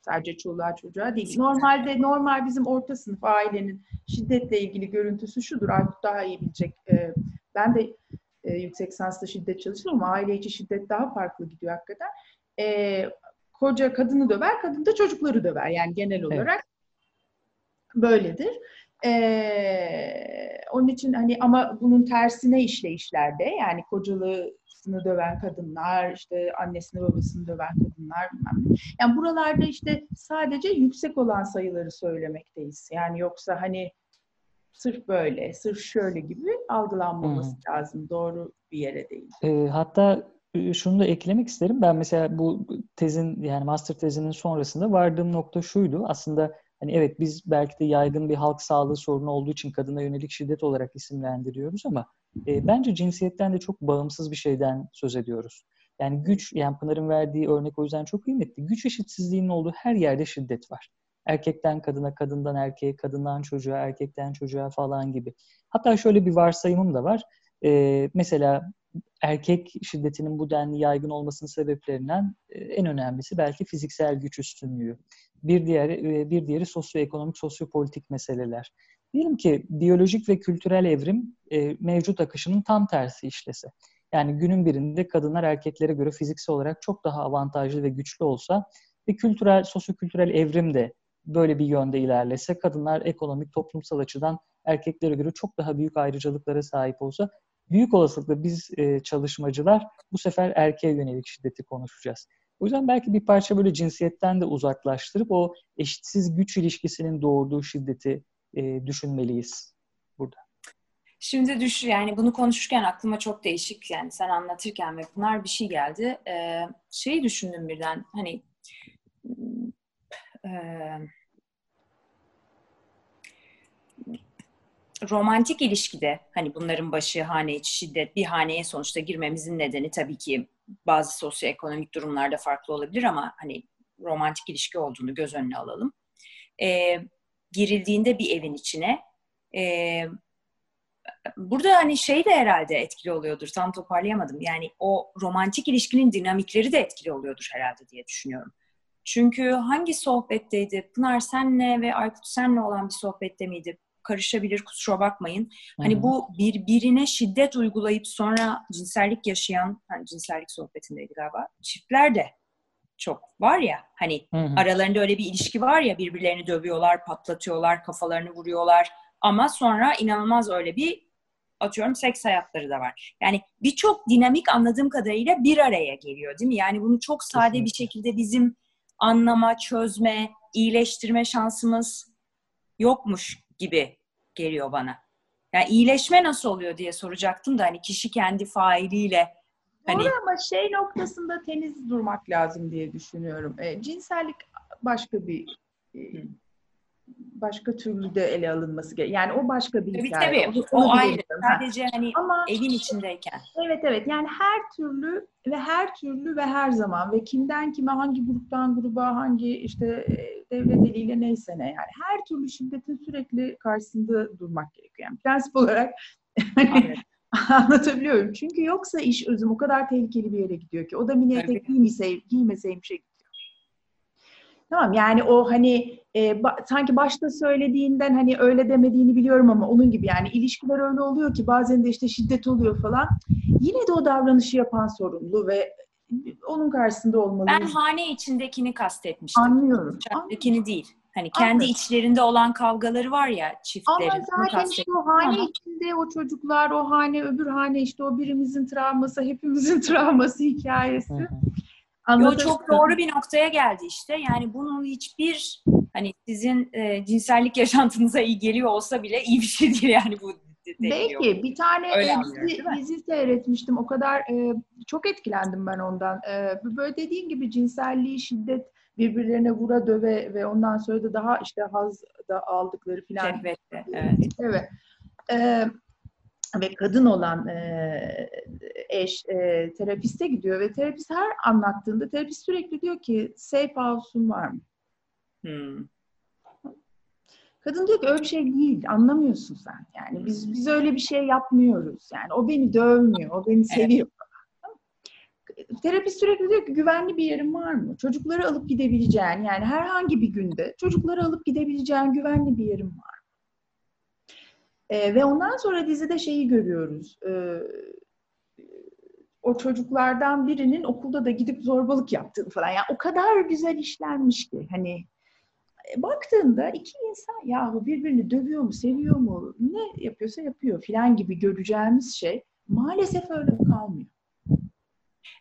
Sadece çoluğa çocuğa değil. Normalde normal bizim orta sınıf ailenin şiddetle ilgili görüntüsü şudur. Aykut daha iyi bilecek. Ee, ben de e, yüksek lisansla şiddet çalıştım ama aile içi şiddet daha farklı gidiyor hakikaten. Ee, koca kadını döver, kadın da çocukları döver. Yani genel olarak evet. Böyledir. Ee, onun için hani ama bunun tersine işleyişlerde yani kocalığı babasını döven kadınlar, işte annesini babasını döven kadınlar bilmem Yani buralarda işte sadece yüksek olan sayıları söylemekteyiz. Yani yoksa hani sırf böyle, sırf şöyle gibi algılanmaması hmm. lazım. Doğru bir yere değil. E, hatta şunu da eklemek isterim. Ben mesela bu tezin yani master tezinin sonrasında vardığım nokta şuydu. Aslında hani evet biz belki de yaygın bir halk sağlığı sorunu olduğu için kadına yönelik şiddet olarak isimlendiriyoruz ama e, bence cinsiyetten de çok bağımsız bir şeyden söz ediyoruz. Yani güç, yani Pınar'ın verdiği örnek o yüzden çok kıymetli. Güç eşitsizliğinin olduğu her yerde şiddet var. Erkekten kadına, kadından erkeğe, kadından çocuğa, erkekten çocuğa falan gibi. Hatta şöyle bir varsayımım da var. Ee, mesela erkek şiddetinin bu denli yaygın olmasının sebeplerinden e, en önemlisi belki fiziksel güç üstünlüğü. Bir diğeri e, bir diğeri sosyoekonomik, sosyopolitik meseleler. Diyelim ki biyolojik ve kültürel evrim e, mevcut akışının tam tersi işlese. Yani günün birinde kadınlar erkeklere göre fiziksel olarak çok daha avantajlı ve güçlü olsa ve kültürel, sosyokültürel evrim de böyle bir yönde ilerlese, kadınlar ekonomik, toplumsal açıdan erkeklere göre çok daha büyük ayrıcalıklara sahip olsa, büyük olasılıkla biz e, çalışmacılar bu sefer erkeğe yönelik şiddeti konuşacağız. O yüzden belki bir parça böyle cinsiyetten de uzaklaştırıp o eşitsiz güç ilişkisinin doğurduğu şiddeti e, düşünmeliyiz burada. Şimdi düş yani bunu konuşurken aklıma çok değişik yani sen anlatırken ve Pınar bir şey geldi. Ee, şeyi düşündüm birden hani e, romantik ilişkide hani bunların başı hane içi şiddet bir haneye sonuçta girmemizin nedeni tabii ki bazı sosyoekonomik durumlarda farklı olabilir ama hani romantik ilişki olduğunu göz önüne alalım. Ee, girildiğinde bir evin içine e, burada hani şey de herhalde etkili oluyordur. Tam toparlayamadım. Yani o romantik ilişkinin dinamikleri de etkili oluyordur herhalde diye düşünüyorum. Çünkü hangi sohbetteydi? Pınar senle ve Aykut senle olan bir sohbette miydi? Karışabilir kusura bakmayın. Hani Hı-hı. bu birbirine şiddet uygulayıp sonra cinsellik yaşayan, hani cinsellik sohbetindeydi galiba. Çiftler de çok var ya hani Hı-hı. aralarında öyle bir ilişki var ya birbirlerini dövüyorlar, patlatıyorlar, kafalarını vuruyorlar ama sonra inanılmaz öyle bir atıyorum seks hayatları da var. Yani birçok dinamik anladığım kadarıyla bir araya geliyor değil mi? Yani bunu çok sade Kesinlikle. bir şekilde bizim anlama, çözme, iyileştirme şansımız yokmuş gibi geliyor bana. Yani iyileşme nasıl oluyor diye soracaktım da hani kişi kendi failiyle hani... Doğru ama şey noktasında temiz durmak lazım diye düşünüyorum. E, cinsellik başka bir e, başka türlü de ele alınması gerekiyor. Yani o başka bir hikaye. Tabii tabii. O, o ayrı. Sadece hani Ama, evin içindeyken. Evet evet. Yani her türlü ve her türlü ve her zaman ve kimden kime hangi gruptan gruba hangi işte e, devlet eliyle neyse ne yani her türlü şiddetin sürekli karşısında durmak gerekiyor. Yani prensip olarak hani anlatabiliyorum. Çünkü yoksa iş özüm o kadar tehlikeli bir yere gidiyor ki. O da mini etek giymeseyim şey Tamam yani o hani e, ba, sanki başta söylediğinden hani öyle demediğini biliyorum ama onun gibi yani ilişkiler öyle oluyor ki bazen de işte şiddet oluyor falan. Yine de o davranışı yapan sorumlu ve onun karşısında olmalı. Ben hane içindekini kastetmiştim. Anlıyorum. Dışarıdakini değil. Hani kendi Anladım. içlerinde olan kavgaları var ya çiftlerin. Ama zaten işte o hane ama. içinde o çocuklar, o hane, öbür hane işte o birimizin travması, hepimizin travması hikayesi. Hı hı. Yo, çok doğru bir noktaya geldi işte. Yani bunun hiçbir hani sizin e, cinsellik yaşantınıza iyi geliyor olsa bile iyi bir şey değil yani bu. Belki bir tane e, dizi, dizi seyretmiştim. O kadar e, çok etkilendim ben ondan. E, böyle dediğin gibi cinselliği, şiddet birbirlerine vura döve ve ondan sonra da daha işte haz da aldıkları filan. Şehvette, evet. Evet. E, ve kadın olan e, eş e, terapiste gidiyor ve terapist her anlattığında terapist sürekli diyor ki safe house'un var mı? Hmm. Kadın diyor ki öyle bir şey değil. Anlamıyorsun sen. Yani biz biz öyle bir şey yapmıyoruz. Yani o beni dövmüyor. O beni seviyor. Evet. Terapist sürekli diyor ki güvenli bir yerin var mı? Çocukları alıp gidebileceğin yani herhangi bir günde çocukları alıp gidebileceğin güvenli bir yerin var. E, ve ondan sonra dizide şeyi görüyoruz. E, o çocuklardan birinin okulda da gidip zorbalık yaptığını falan. Yani o kadar güzel işlenmiş ki hani e, baktığında iki insan yahu birbirini dövüyor mu, seviyor mu, ne yapıyorsa yapıyor filan gibi göreceğimiz şey maalesef öyle kalmıyor.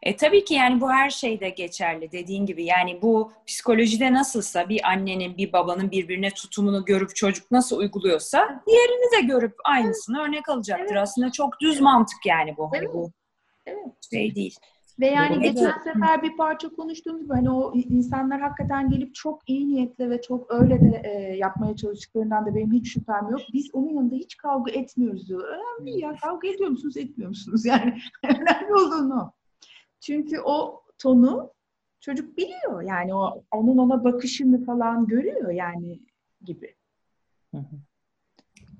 E, tabii ki yani bu her şeyde geçerli dediğin gibi. Yani bu psikolojide nasılsa bir annenin bir babanın birbirine tutumunu görüp çocuk nasıl uyguluyorsa diğerini de görüp aynısını örnek alacaktır. Evet. Aslında çok düz mantık yani bu. Hani bu evet. şey değil. Ve yani evet. geçen sefer bir parça konuştuğumuz gibi hani o insanlar hakikaten gelip çok iyi niyetle ve çok öyle de e, yapmaya çalıştıklarından da benim hiç şüphem yok. Biz onun yanında hiç kavga etmiyoruz diyor. Önemli ya kavga ediyor musunuz etmiyor musunuz yani önemli olduğunu. Çünkü o tonu çocuk biliyor yani o onun ona bakışını falan görüyor yani gibi.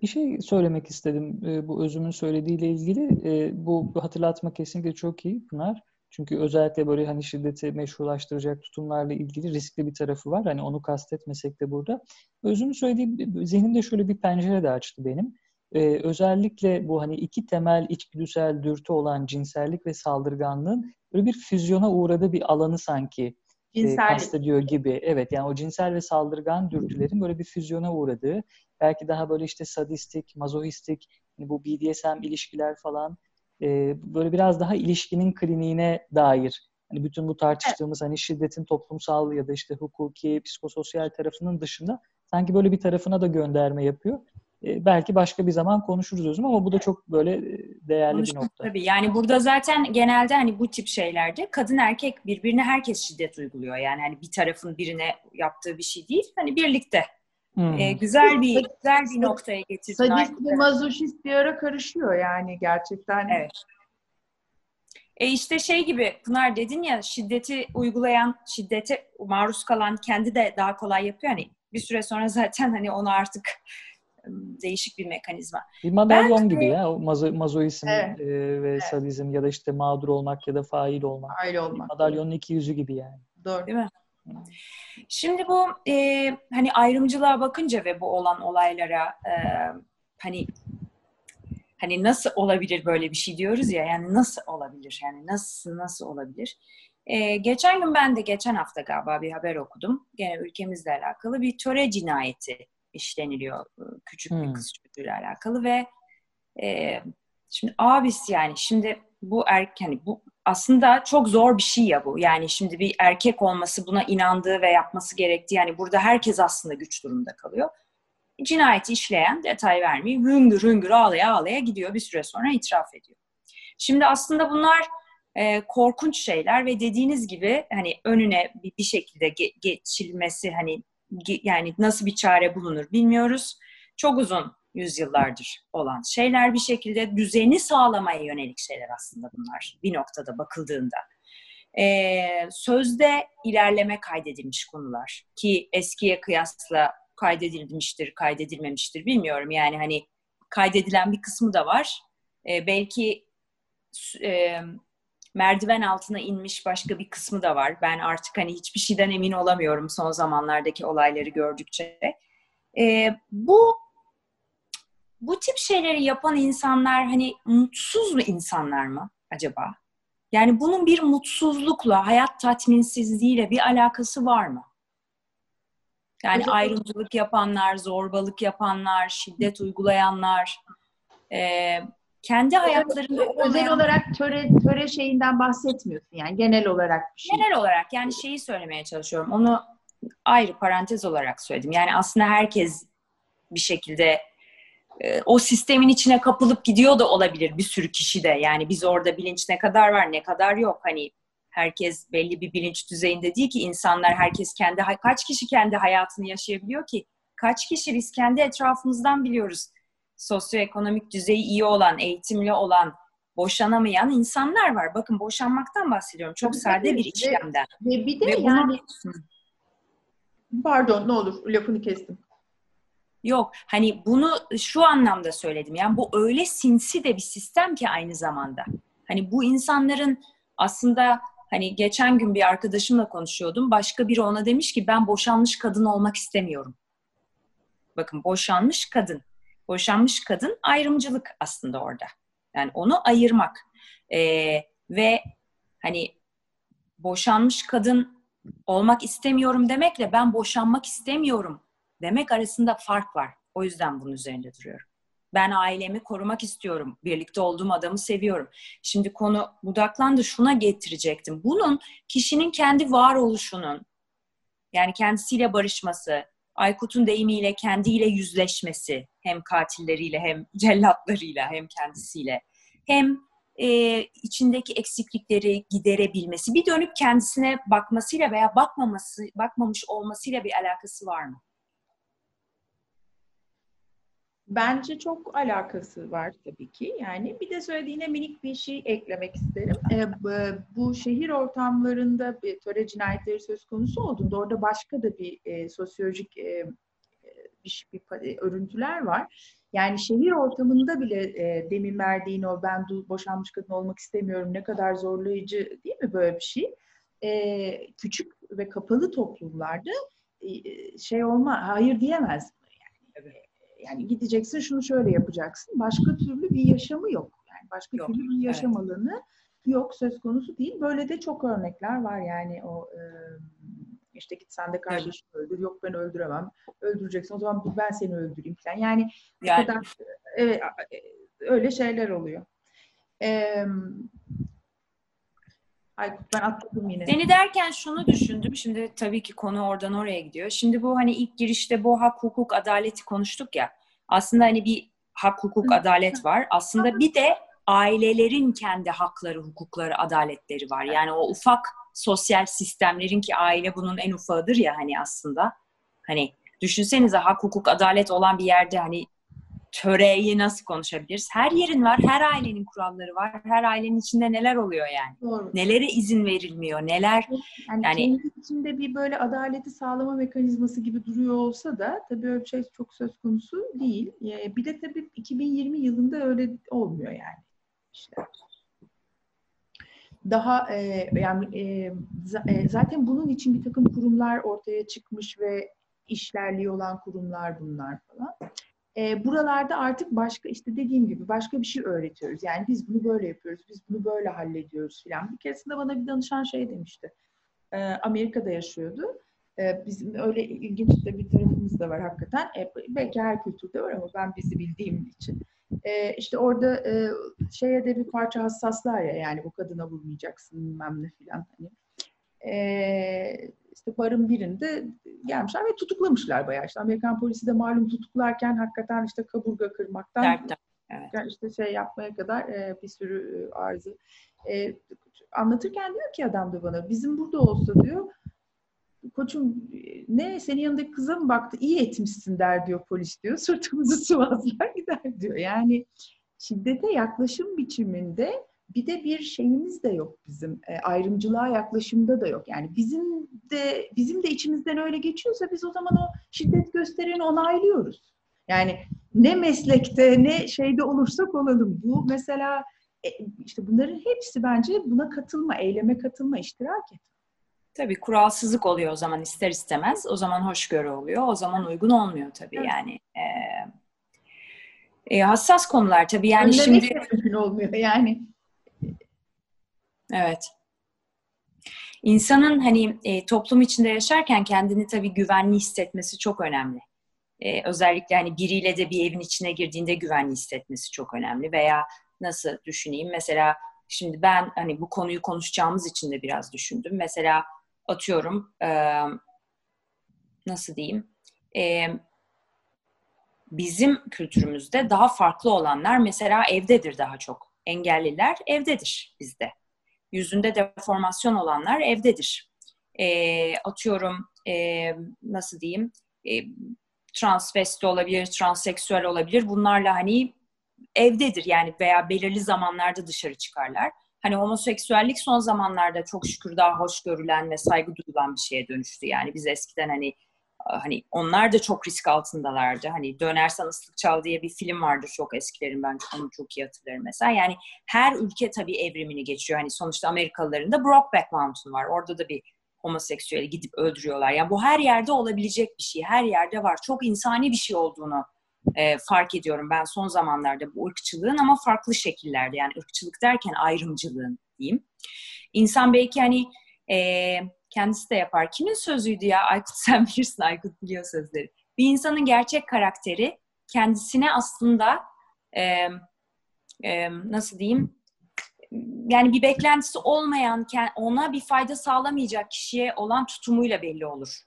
Bir şey söylemek istedim e, bu özümün söylediğiyle ilgili. E, bu hatırlatma kesinlikle çok iyi Pınar. Çünkü özellikle böyle hani şiddeti meşrulaştıracak tutumlarla ilgili riskli bir tarafı var. Hani onu kastetmesek de burada. Özümün söylediği zihnimde şöyle bir pencere de açtı benim. Ee, özellikle bu hani iki temel içgüdüsel dürtü olan cinsellik ve saldırganlığın böyle bir füzyona uğradığı bir alanı sanki e, kastediyor gibi. Evet yani o cinsel ve saldırgan dürtülerin böyle bir füzyona uğradığı, belki daha böyle işte sadistik, mazohistik, hani bu BDSM ilişkiler falan e, böyle biraz daha ilişkinin kliniğine dair hani bütün bu tartıştığımız evet. hani şiddetin toplumsal ya da işte hukuki, psikososyal tarafının dışında sanki böyle bir tarafına da gönderme yapıyor. E, belki başka bir zaman konuşuruz özüm ama bu da çok böyle e, değerli Konuştum, bir nokta. Tabii yani burada zaten genelde hani bu tip şeylerde kadın erkek birbirine herkes şiddet uyguluyor. Yani hani bir tarafın birine yaptığı bir şey değil. Hani birlikte Hmm. Ee, güzel bir güzel bir noktaya getirdin. Sadist ve mazoşist bir ara karışıyor yani gerçekten. Evet. E işte şey gibi Pınar dedin ya şiddeti uygulayan, şiddete maruz kalan kendi de daha kolay yapıyor. Hani bir süre sonra zaten hani onu artık değişik bir mekanizma. Bir madalyon ben, gibi ya. O mazo, mazoizm evet. e, ve evet. sadizm ya da işte mağdur olmak ya da fail olmak. Fail olmak. Madalyonun iki yüzü gibi yani. Doğru. Değil mi? Şimdi bu e, hani ayrımcılığa bakınca ve bu olan olaylara e, hani hani nasıl olabilir böyle bir şey diyoruz ya yani nasıl olabilir yani nasıl nasıl olabilir? E, geçen gün ben de geçen hafta galiba bir haber okudum. Gene ülkemizle alakalı bir töre cinayeti işleniliyor küçük hmm. bir kız çocuğuyla alakalı ve e, şimdi abisi yani şimdi bu erken hani bu aslında çok zor bir şey ya bu. Yani şimdi bir erkek olması buna inandığı ve yapması gerektiği yani burada herkes aslında güç durumunda kalıyor. Cinayeti işleyen detay vermiyor. Hüngür hüngür ağlaya ağlaya gidiyor bir süre sonra itiraf ediyor. Şimdi aslında bunlar e, korkunç şeyler ve dediğiniz gibi hani önüne bir, bir şekilde ge- geçilmesi hani yani nasıl bir çare bulunur bilmiyoruz. Çok uzun yüzyıllardır olan şeyler bir şekilde düzeni sağlamaya yönelik şeyler aslında bunlar bir noktada bakıldığında. Ee, sözde ilerleme kaydedilmiş konular ki eskiye kıyasla kaydedilmiştir, kaydedilmemiştir bilmiyorum. Yani hani kaydedilen bir kısmı da var. Ee, belki e, merdiven altına inmiş başka bir kısmı da var. Ben artık hani hiçbir şeyden emin olamıyorum son zamanlardaki olayları gördükçe. Ee, bu bu tip şeyleri yapan insanlar hani mutsuz mu insanlar mı acaba? Yani bunun bir mutsuzlukla, hayat tatminsizliğiyle bir alakası var mı? Yani Özel ayrımcılık yapanlar, zorbalık yapanlar, şiddet uygulayanlar, e, kendi hayatlarında özel, özel olarak töre töre şeyinden bahsetmiyorsun yani genel olarak bir şey. Genel olarak yani şeyi söylemeye çalışıyorum. Onu ayrı parantez olarak söyledim. Yani aslında herkes bir şekilde e, o sistemin içine kapılıp gidiyor da olabilir bir sürü kişi de. Yani biz orada bilinç ne kadar var ne kadar yok. Hani herkes belli bir bilinç düzeyinde değil ki insanlar herkes kendi kaç kişi kendi hayatını yaşayabiliyor ki kaç kişi biz kendi etrafımızdan biliyoruz sosyoekonomik düzeyi iyi olan, eğitimli olan, boşanamayan insanlar var. Bakın boşanmaktan bahsediyorum. Çok sade bir işlemden. Ve, ve bir de ve yani bunu... pardon ne olur lafını kestim. Yok hani bunu şu anlamda söyledim. Yani bu öyle sinsi de bir sistem ki aynı zamanda. Hani bu insanların aslında hani geçen gün bir arkadaşımla konuşuyordum. Başka biri ona demiş ki ben boşanmış kadın olmak istemiyorum. Bakın boşanmış kadın. Boşanmış kadın ayrımcılık aslında orada. Yani onu ayırmak. Ee, ve hani boşanmış kadın olmak istemiyorum demekle ben boşanmak istemiyorum demek arasında fark var. O yüzden bunun üzerinde duruyorum. Ben ailemi korumak istiyorum. Birlikte olduğum adamı seviyorum. Şimdi konu budaklandı şuna getirecektim. Bunun kişinin kendi varoluşunun yani kendisiyle barışması, Aykut'un deyimiyle kendiyle yüzleşmesi hem katilleriyle hem cellatlarıyla hem kendisiyle hem e, içindeki eksiklikleri giderebilmesi, bir dönüp kendisine bakmasıyla veya bakmaması, bakmamış olmasıyla bir alakası var mı? Bence çok alakası var tabii ki. Yani bir de söylediğine minik bir şey eklemek isterim. Ee, bu şehir ortamlarında töre cinayetleri söz konusu olduğunda orada başka da bir e, sosyolojik e, bir, bir, bir örüntüler var. Yani şehir ortamında bile e, demin verdiğin o ben boşanmış kadın olmak istemiyorum ne kadar zorlayıcı değil mi böyle bir şey? E, küçük ve kapalı toplumlarda e, şey olma hayır diyemez. Yani, evet. yani gideceksin şunu şöyle yapacaksın. Başka türlü bir yaşamı yok. Yani başka yok. türlü bir yaşam evet. alanı yok söz konusu değil. Böyle de çok örnekler var yani o e, işte git sen de kardeşini evet. öldür. Yok ben öldüremem. Öldüreceksin. O zaman ben seni öldüreyim falan. Yani, yani. kadar evet, öyle şeyler oluyor. Ee, Aykut ben atladım yine. Seni derken şunu düşündüm. Şimdi tabii ki konu oradan oraya gidiyor. Şimdi bu hani ilk girişte bu hak, hukuk, adaleti konuştuk ya. Aslında hani bir hak, hukuk, adalet var. Aslında bir de ailelerin kendi hakları, hukukları, adaletleri var. Yani o ufak sosyal sistemlerin ki aile bunun en ufağıdır ya hani aslında. Hani düşünsenize hak, hukuk, adalet olan bir yerde hani töreyi nasıl konuşabiliriz? Her yerin var, her ailenin kuralları var. Her ailenin içinde neler oluyor yani? Doğru. Nelere izin verilmiyor, neler... Yani, yani kendi içinde bir böyle adaleti sağlama mekanizması gibi duruyor olsa da tabii öyle bir şey çok söz konusu değil. Bir de tabii 2020 yılında öyle olmuyor yani. İşte daha e, yani e, e, zaten bunun için bir takım kurumlar ortaya çıkmış ve işlerliği olan kurumlar bunlar falan. E, buralarda artık başka işte dediğim gibi başka bir şey öğretiyoruz. Yani biz bunu böyle yapıyoruz, biz bunu böyle hallediyoruz filan. Bir keresinde bana bir danışan şey demişti. E, Amerika'da yaşıyordu. E, bizim öyle ilginç de bir tarafımız da var hakikaten. E, belki her kültürde var ama ben bizi bildiğim için e, işte orada e, şeye de bir parça hassaslar ya yani bu kadına vurmayacaksın bilmem ne filan hani. E, işte barın birinde gelmişler ve tutuklamışlar bayağı işte Amerikan polisi de malum tutuklarken hakikaten işte kaburga kırmaktan evet. yani işte şey yapmaya kadar e, bir sürü e, arzı e, anlatırken diyor ki adam da bana bizim burada olsa diyor koçum ne senin yanındaki kıza mı baktı? İyi etmişsin der diyor polis diyor. Sırtımızı sıvazlar gider diyor. Yani şiddete yaklaşım biçiminde bir de bir şeyimiz de yok bizim. E, ayrımcılığa yaklaşımda da yok. Yani bizim de bizim de içimizden öyle geçiyorsa biz o zaman o şiddet göstereni onaylıyoruz. Yani ne meslekte ne şeyde olursak olalım. Bu mesela e, işte bunların hepsi bence buna katılma eyleme katılma iştirak et Tabii kuralsızlık oluyor o zaman ister istemez. O zaman hoşgörü oluyor. O zaman uygun olmuyor tabii evet. yani. E, e, hassas konular tabii yani Önlemek şimdi... mümkün olmuyor yani. Evet. İnsanın hani e, toplum içinde yaşarken kendini tabii güvenli hissetmesi çok önemli. E, özellikle hani biriyle de bir evin içine girdiğinde güvenli hissetmesi çok önemli. Veya nasıl düşüneyim mesela şimdi ben hani bu konuyu konuşacağımız için de biraz düşündüm. Mesela atıyorum e, nasıl diyeyim e, bizim kültürümüzde daha farklı olanlar mesela evdedir daha çok. Engelliler evdedir bizde. Yüzünde deformasyon olanlar evdedir. E, atıyorum e, nasıl diyeyim e, transvesti olabilir, transseksüel olabilir. Bunlarla hani evdedir yani veya belirli zamanlarda dışarı çıkarlar hani homoseksüellik son zamanlarda çok şükür daha hoş görülen ve saygı duyulan bir şeye dönüştü. Yani biz eskiden hani hani onlar da çok risk altındalardı. Hani Dönersen Islık Çal diye bir film vardı çok eskilerin ben onu çok iyi hatırlarım mesela. Yani her ülke tabii evrimini geçiyor. Hani sonuçta Amerikalıların da Brokeback Mountain var. Orada da bir homoseksüeli gidip öldürüyorlar. Yani bu her yerde olabilecek bir şey. Her yerde var. Çok insani bir şey olduğunu e, fark ediyorum ben son zamanlarda bu ırkçılığın ama farklı şekillerde yani ırkçılık derken ayrımcılığın diyeyim. İnsan belki hani e, kendisi de yapar. Kimin sözüydü ya? Aykut sen bilirsin Aykut biliyor sözleri. Bir insanın gerçek karakteri kendisine aslında e, e, nasıl diyeyim yani bir beklentisi olmayan ona bir fayda sağlamayacak kişiye olan tutumuyla belli olur.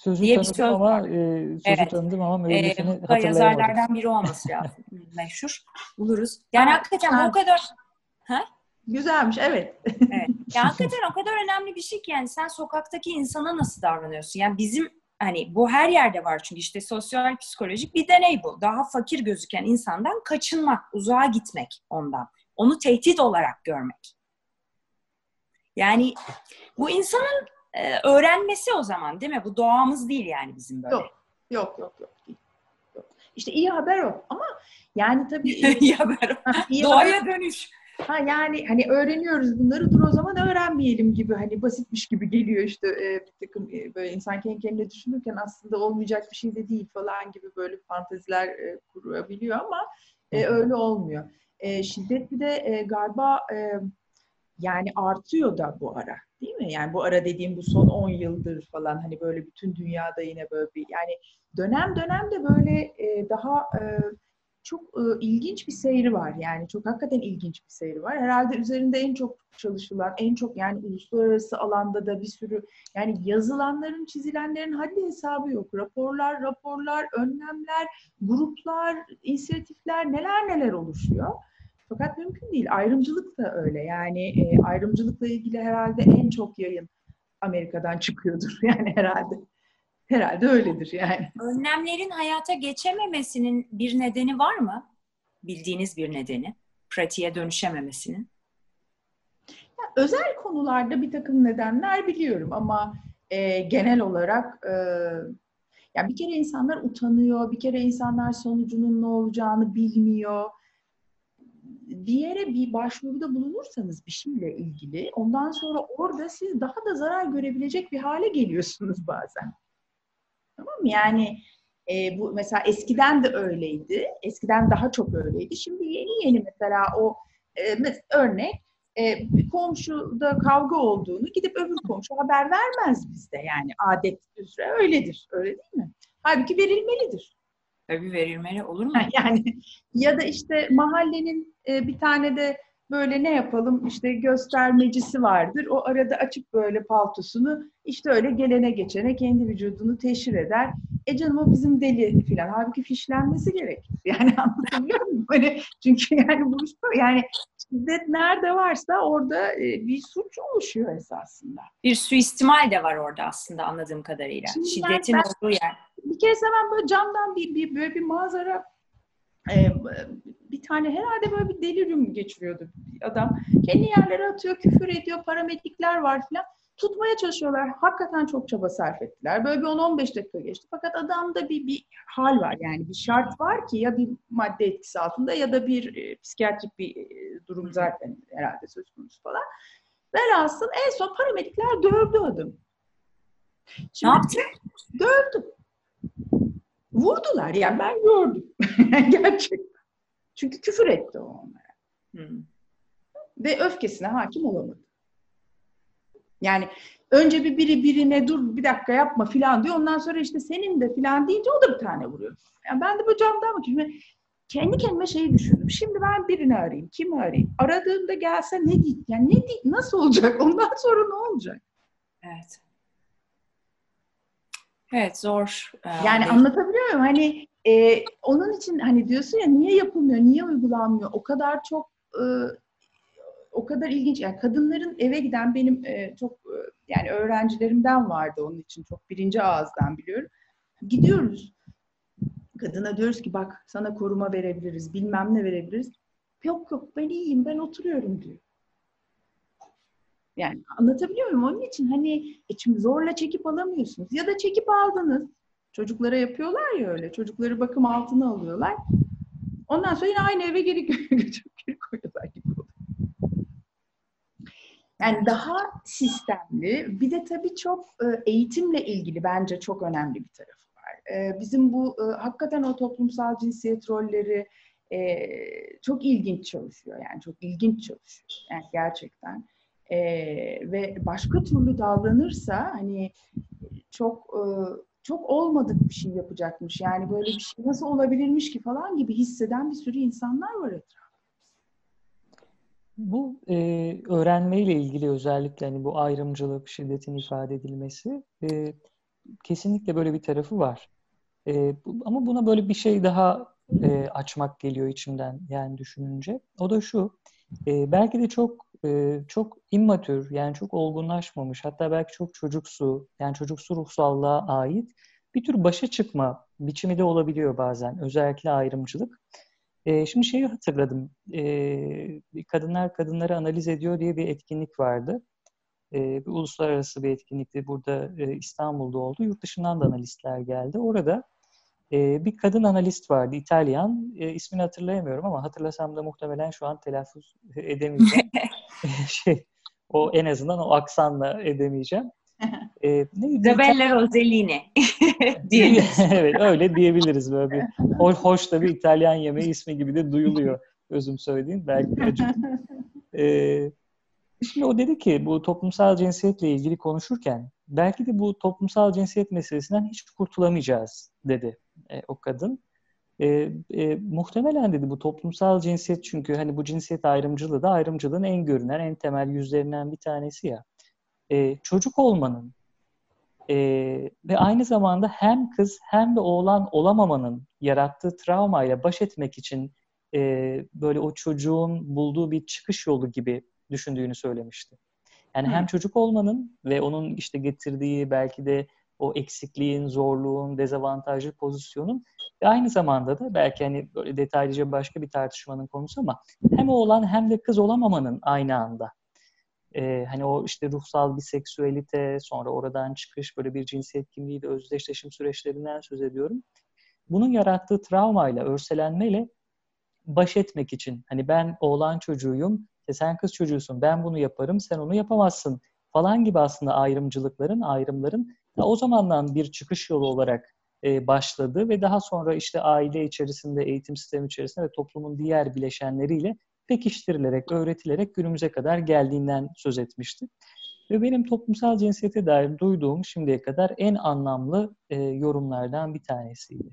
Sözü diye bir söz ama e, sözü evet. tanıdım ama müellifini e, hatırlayamadım. Yazarlardan biri olması lazım. Meşhur. Buluruz. Yani ha, hakikaten ha. o kadar ha? Güzelmiş, evet. evet. Ya hakikaten o kadar önemli bir şey ki yani sen sokaktaki insana nasıl davranıyorsun? Yani bizim hani bu her yerde var çünkü işte sosyal psikolojik bir deney bu. Daha fakir gözüken insandan kaçınmak, uzağa gitmek ondan. Onu tehdit olarak görmek. Yani bu insanın e, öğrenmesi o zaman değil mi? Bu doğamız değil yani bizim böyle. Yok, yok, yok, yok. yok. İşte iyi haber o. Ama yani tabii... iyi haber o. iyi Doğaya haber. dönüş. Ha yani hani öğreniyoruz bunları dur o zaman öğrenmeyelim gibi hani basitmiş gibi geliyor işte e, bir takım e, böyle insan kendi kendine düşünürken aslında olmayacak bir şey de değil falan gibi böyle fanteziler e, kurabiliyor ama e, öyle olmuyor. E, şiddet bir de e, galiba e, yani artıyor da bu ara değil mi? Yani bu ara dediğim bu son 10 yıldır falan hani böyle bütün dünyada yine böyle bir yani dönem dönem de böyle e, daha e, çok e, ilginç bir seyri var. Yani çok hakikaten ilginç bir seyri var. Herhalde üzerinde en çok çalışılan, en çok yani uluslararası alanda da bir sürü yani yazılanların, çizilenlerin haddi hesabı yok. Raporlar, raporlar, önlemler, gruplar, inisiyatifler neler neler oluşuyor. Fakat mümkün değil. Ayrımcılık da öyle. Yani e, ayrımcılıkla ilgili herhalde en çok yayın Amerika'dan çıkıyordur yani herhalde. Herhalde öyledir yani. Önlemlerin hayata geçememesinin bir nedeni var mı? Bildiğiniz bir nedeni. Pratiğe dönüşememesinin. Ya, özel konularda bir takım nedenler biliyorum ama e, genel olarak e, ya bir kere insanlar utanıyor, bir kere insanlar sonucunun ne olacağını bilmiyor. Bir yere bir başvuruda bulunursanız bir şeyle ilgili ondan sonra orada siz daha da zarar görebilecek bir hale geliyorsunuz bazen. Tamam mı? Yani e, bu mesela eskiden de öyleydi. Eskiden daha çok öyleydi. Şimdi yeni yeni mesela o e, mesela örnek e, komşuda kavga olduğunu gidip öbür komşu haber vermez bizde. Yani adet üzere öyledir. Öyle değil mi? Halbuki verilmelidir. Tabii verilmeli olur mu? Yani ya da işte mahallenin e, bir tane de böyle ne yapalım işte göstermecisi vardır. O arada açıp böyle paltosunu işte öyle gelene geçene kendi vücudunu teşhir eder. E canım o bizim deli filan. Halbuki fişlenmesi gerekir. Yani anlatabiliyor muyum? Hani çünkü yani bu yani şiddet nerede varsa orada e, bir suç oluşuyor esasında. Bir suistimal de var orada aslında anladığım kadarıyla. Şimdi Şiddetin ben, olduğu yer. Bir kere ben böyle camdan bir, bir böyle bir manzara e, bir tane herhalde böyle bir delirium geçiriyordu adam. Kendi yerlere atıyor, küfür ediyor, paramedikler var filan. Tutmaya çalışıyorlar. Hakikaten çok çaba sarf ettiler. Böyle bir 10-15 dakika geçti. Fakat adamda bir, bir hal var yani bir şart var ki ya bir madde etkisi altında ya da bir e, psikiyatrik bir e, durum zaten herhalde söz konusu falan. Velhasıl en son paramedikler dövdü adam. Şimdi, ne yaptı? Dövdü. Vurdular yani ben gördüm. Gerçekten. Çünkü küfür etti o onlara. Hmm. Ve öfkesine hakim olamadı. Yani önce bir biri birine dur bir dakika yapma filan diyor. Ondan sonra işte senin de filan deyince o da bir tane vuruyor. Yani ben de bu camdan bakıyorum. Kendi kendime şeyi düşündüm. Şimdi ben birini arayayım. Kimi arayayım? Aradığımda gelse ne diyeyim? Yani ne diyeyim? Nasıl olacak? Ondan sonra ne olacak? Evet. Evet zor. Yani değil. anlatabiliyor muyum? Hani e, onun için hani diyorsun ya niye yapılmıyor, niye uygulanmıyor? O kadar çok e, o kadar ilginç. Yani kadınların eve giden benim e, çok e, yani öğrencilerimden vardı onun için çok birinci ağızdan biliyorum. Gidiyoruz. Kadına diyoruz ki bak sana koruma verebiliriz, bilmem ne verebiliriz. Yok yok ben iyiyim, ben oturuyorum diyor. Yani anlatabiliyor muyum? Onun için hani şimdi zorla çekip alamıyorsunuz. Ya da çekip aldınız. Çocuklara yapıyorlar ya öyle. Çocukları bakım altına alıyorlar. Ondan sonra yine aynı eve geri götürüp geri koyuyorlar gibi Yani daha sistemli. Bir de tabii çok e, eğitimle ilgili bence çok önemli bir tarafı var. E, bizim bu e, hakikaten o toplumsal cinsiyet rolleri çok ilginç çalışıyor. Yani çok ilginç çalışıyor. Yani gerçekten e, ve başka türlü davranırsa hani çok e, çok olmadık bir şey yapacakmış. Yani böyle bir şey nasıl olabilirmiş ki falan gibi hisseden bir sürü insanlar var etrafta. Bu e, öğrenmeyle ilgili özellikle hani bu ayrımcılık, şiddetin ifade edilmesi e, kesinlikle böyle bir tarafı var. E, bu, ama buna böyle bir şey daha e, açmak geliyor içimden yani düşününce. O da şu, e, belki de çok çok immatür yani çok olgunlaşmamış hatta belki çok çocuksu yani çocuksu ruhsallığa ait bir tür başa çıkma biçimi de olabiliyor bazen özellikle ayrımcılık. Şimdi şeyi hatırladım. Kadınlar kadınları analiz ediyor diye bir etkinlik vardı. Bir uluslararası bir etkinlikti. Burada İstanbul'da oldu. Yurt dışından da analistler geldi. Orada e, bir kadın analist vardı, İtalyan. E, ismini hatırlayamıyorum ama hatırlasam da muhtemelen şu an telaffuz edemeyeceğim. şey, o en azından o aksanla edemeyeceğim. E, Isabella Rossellini diyebiliriz. evet öyle diyebiliriz böyle bir hoş, hoş da bir İtalyan yemeği ismi gibi de duyuluyor özüm söylediğim belki de. Ee, şimdi o dedi ki bu toplumsal cinsiyetle ilgili konuşurken belki de bu toplumsal cinsiyet meselesinden hiç kurtulamayacağız dedi e, o kadın. E, e, muhtemelen dedi bu toplumsal cinsiyet çünkü hani bu cinsiyet ayrımcılığı da ayrımcılığın en görünen, en temel yüzlerinden bir tanesi ya. E, çocuk olmanın e, ve aynı zamanda hem kız hem de oğlan olamamanın yarattığı travmayla baş etmek için e, böyle o çocuğun bulduğu bir çıkış yolu gibi düşündüğünü söylemişti. Yani Hı. hem çocuk olmanın ve onun işte getirdiği belki de o eksikliğin, zorluğun, dezavantajlı pozisyonun ve aynı zamanda da belki hani böyle detaylıca başka bir tartışmanın konusu ama hem oğlan hem de kız olamamanın aynı anda. Ee, hani o işte ruhsal bir seksüelite, sonra oradan çıkış, böyle bir cinsiyet kimliğiyle özdeşleşim süreçlerinden söz ediyorum. Bunun yarattığı travmayla, örselenmeyle baş etmek için hani ben oğlan çocuğuyum, sen kız çocuğusun, ben bunu yaparım, sen onu yapamazsın falan gibi aslında ayrımcılıkların, ayrımların o zamandan bir çıkış yolu olarak e, başladı ve daha sonra işte aile içerisinde, eğitim sistemi içerisinde ve toplumun diğer bileşenleriyle pekiştirilerek, öğretilerek günümüze kadar geldiğinden söz etmişti. Ve benim toplumsal cinsiyete dair duyduğum şimdiye kadar en anlamlı e, yorumlardan bir tanesiydi.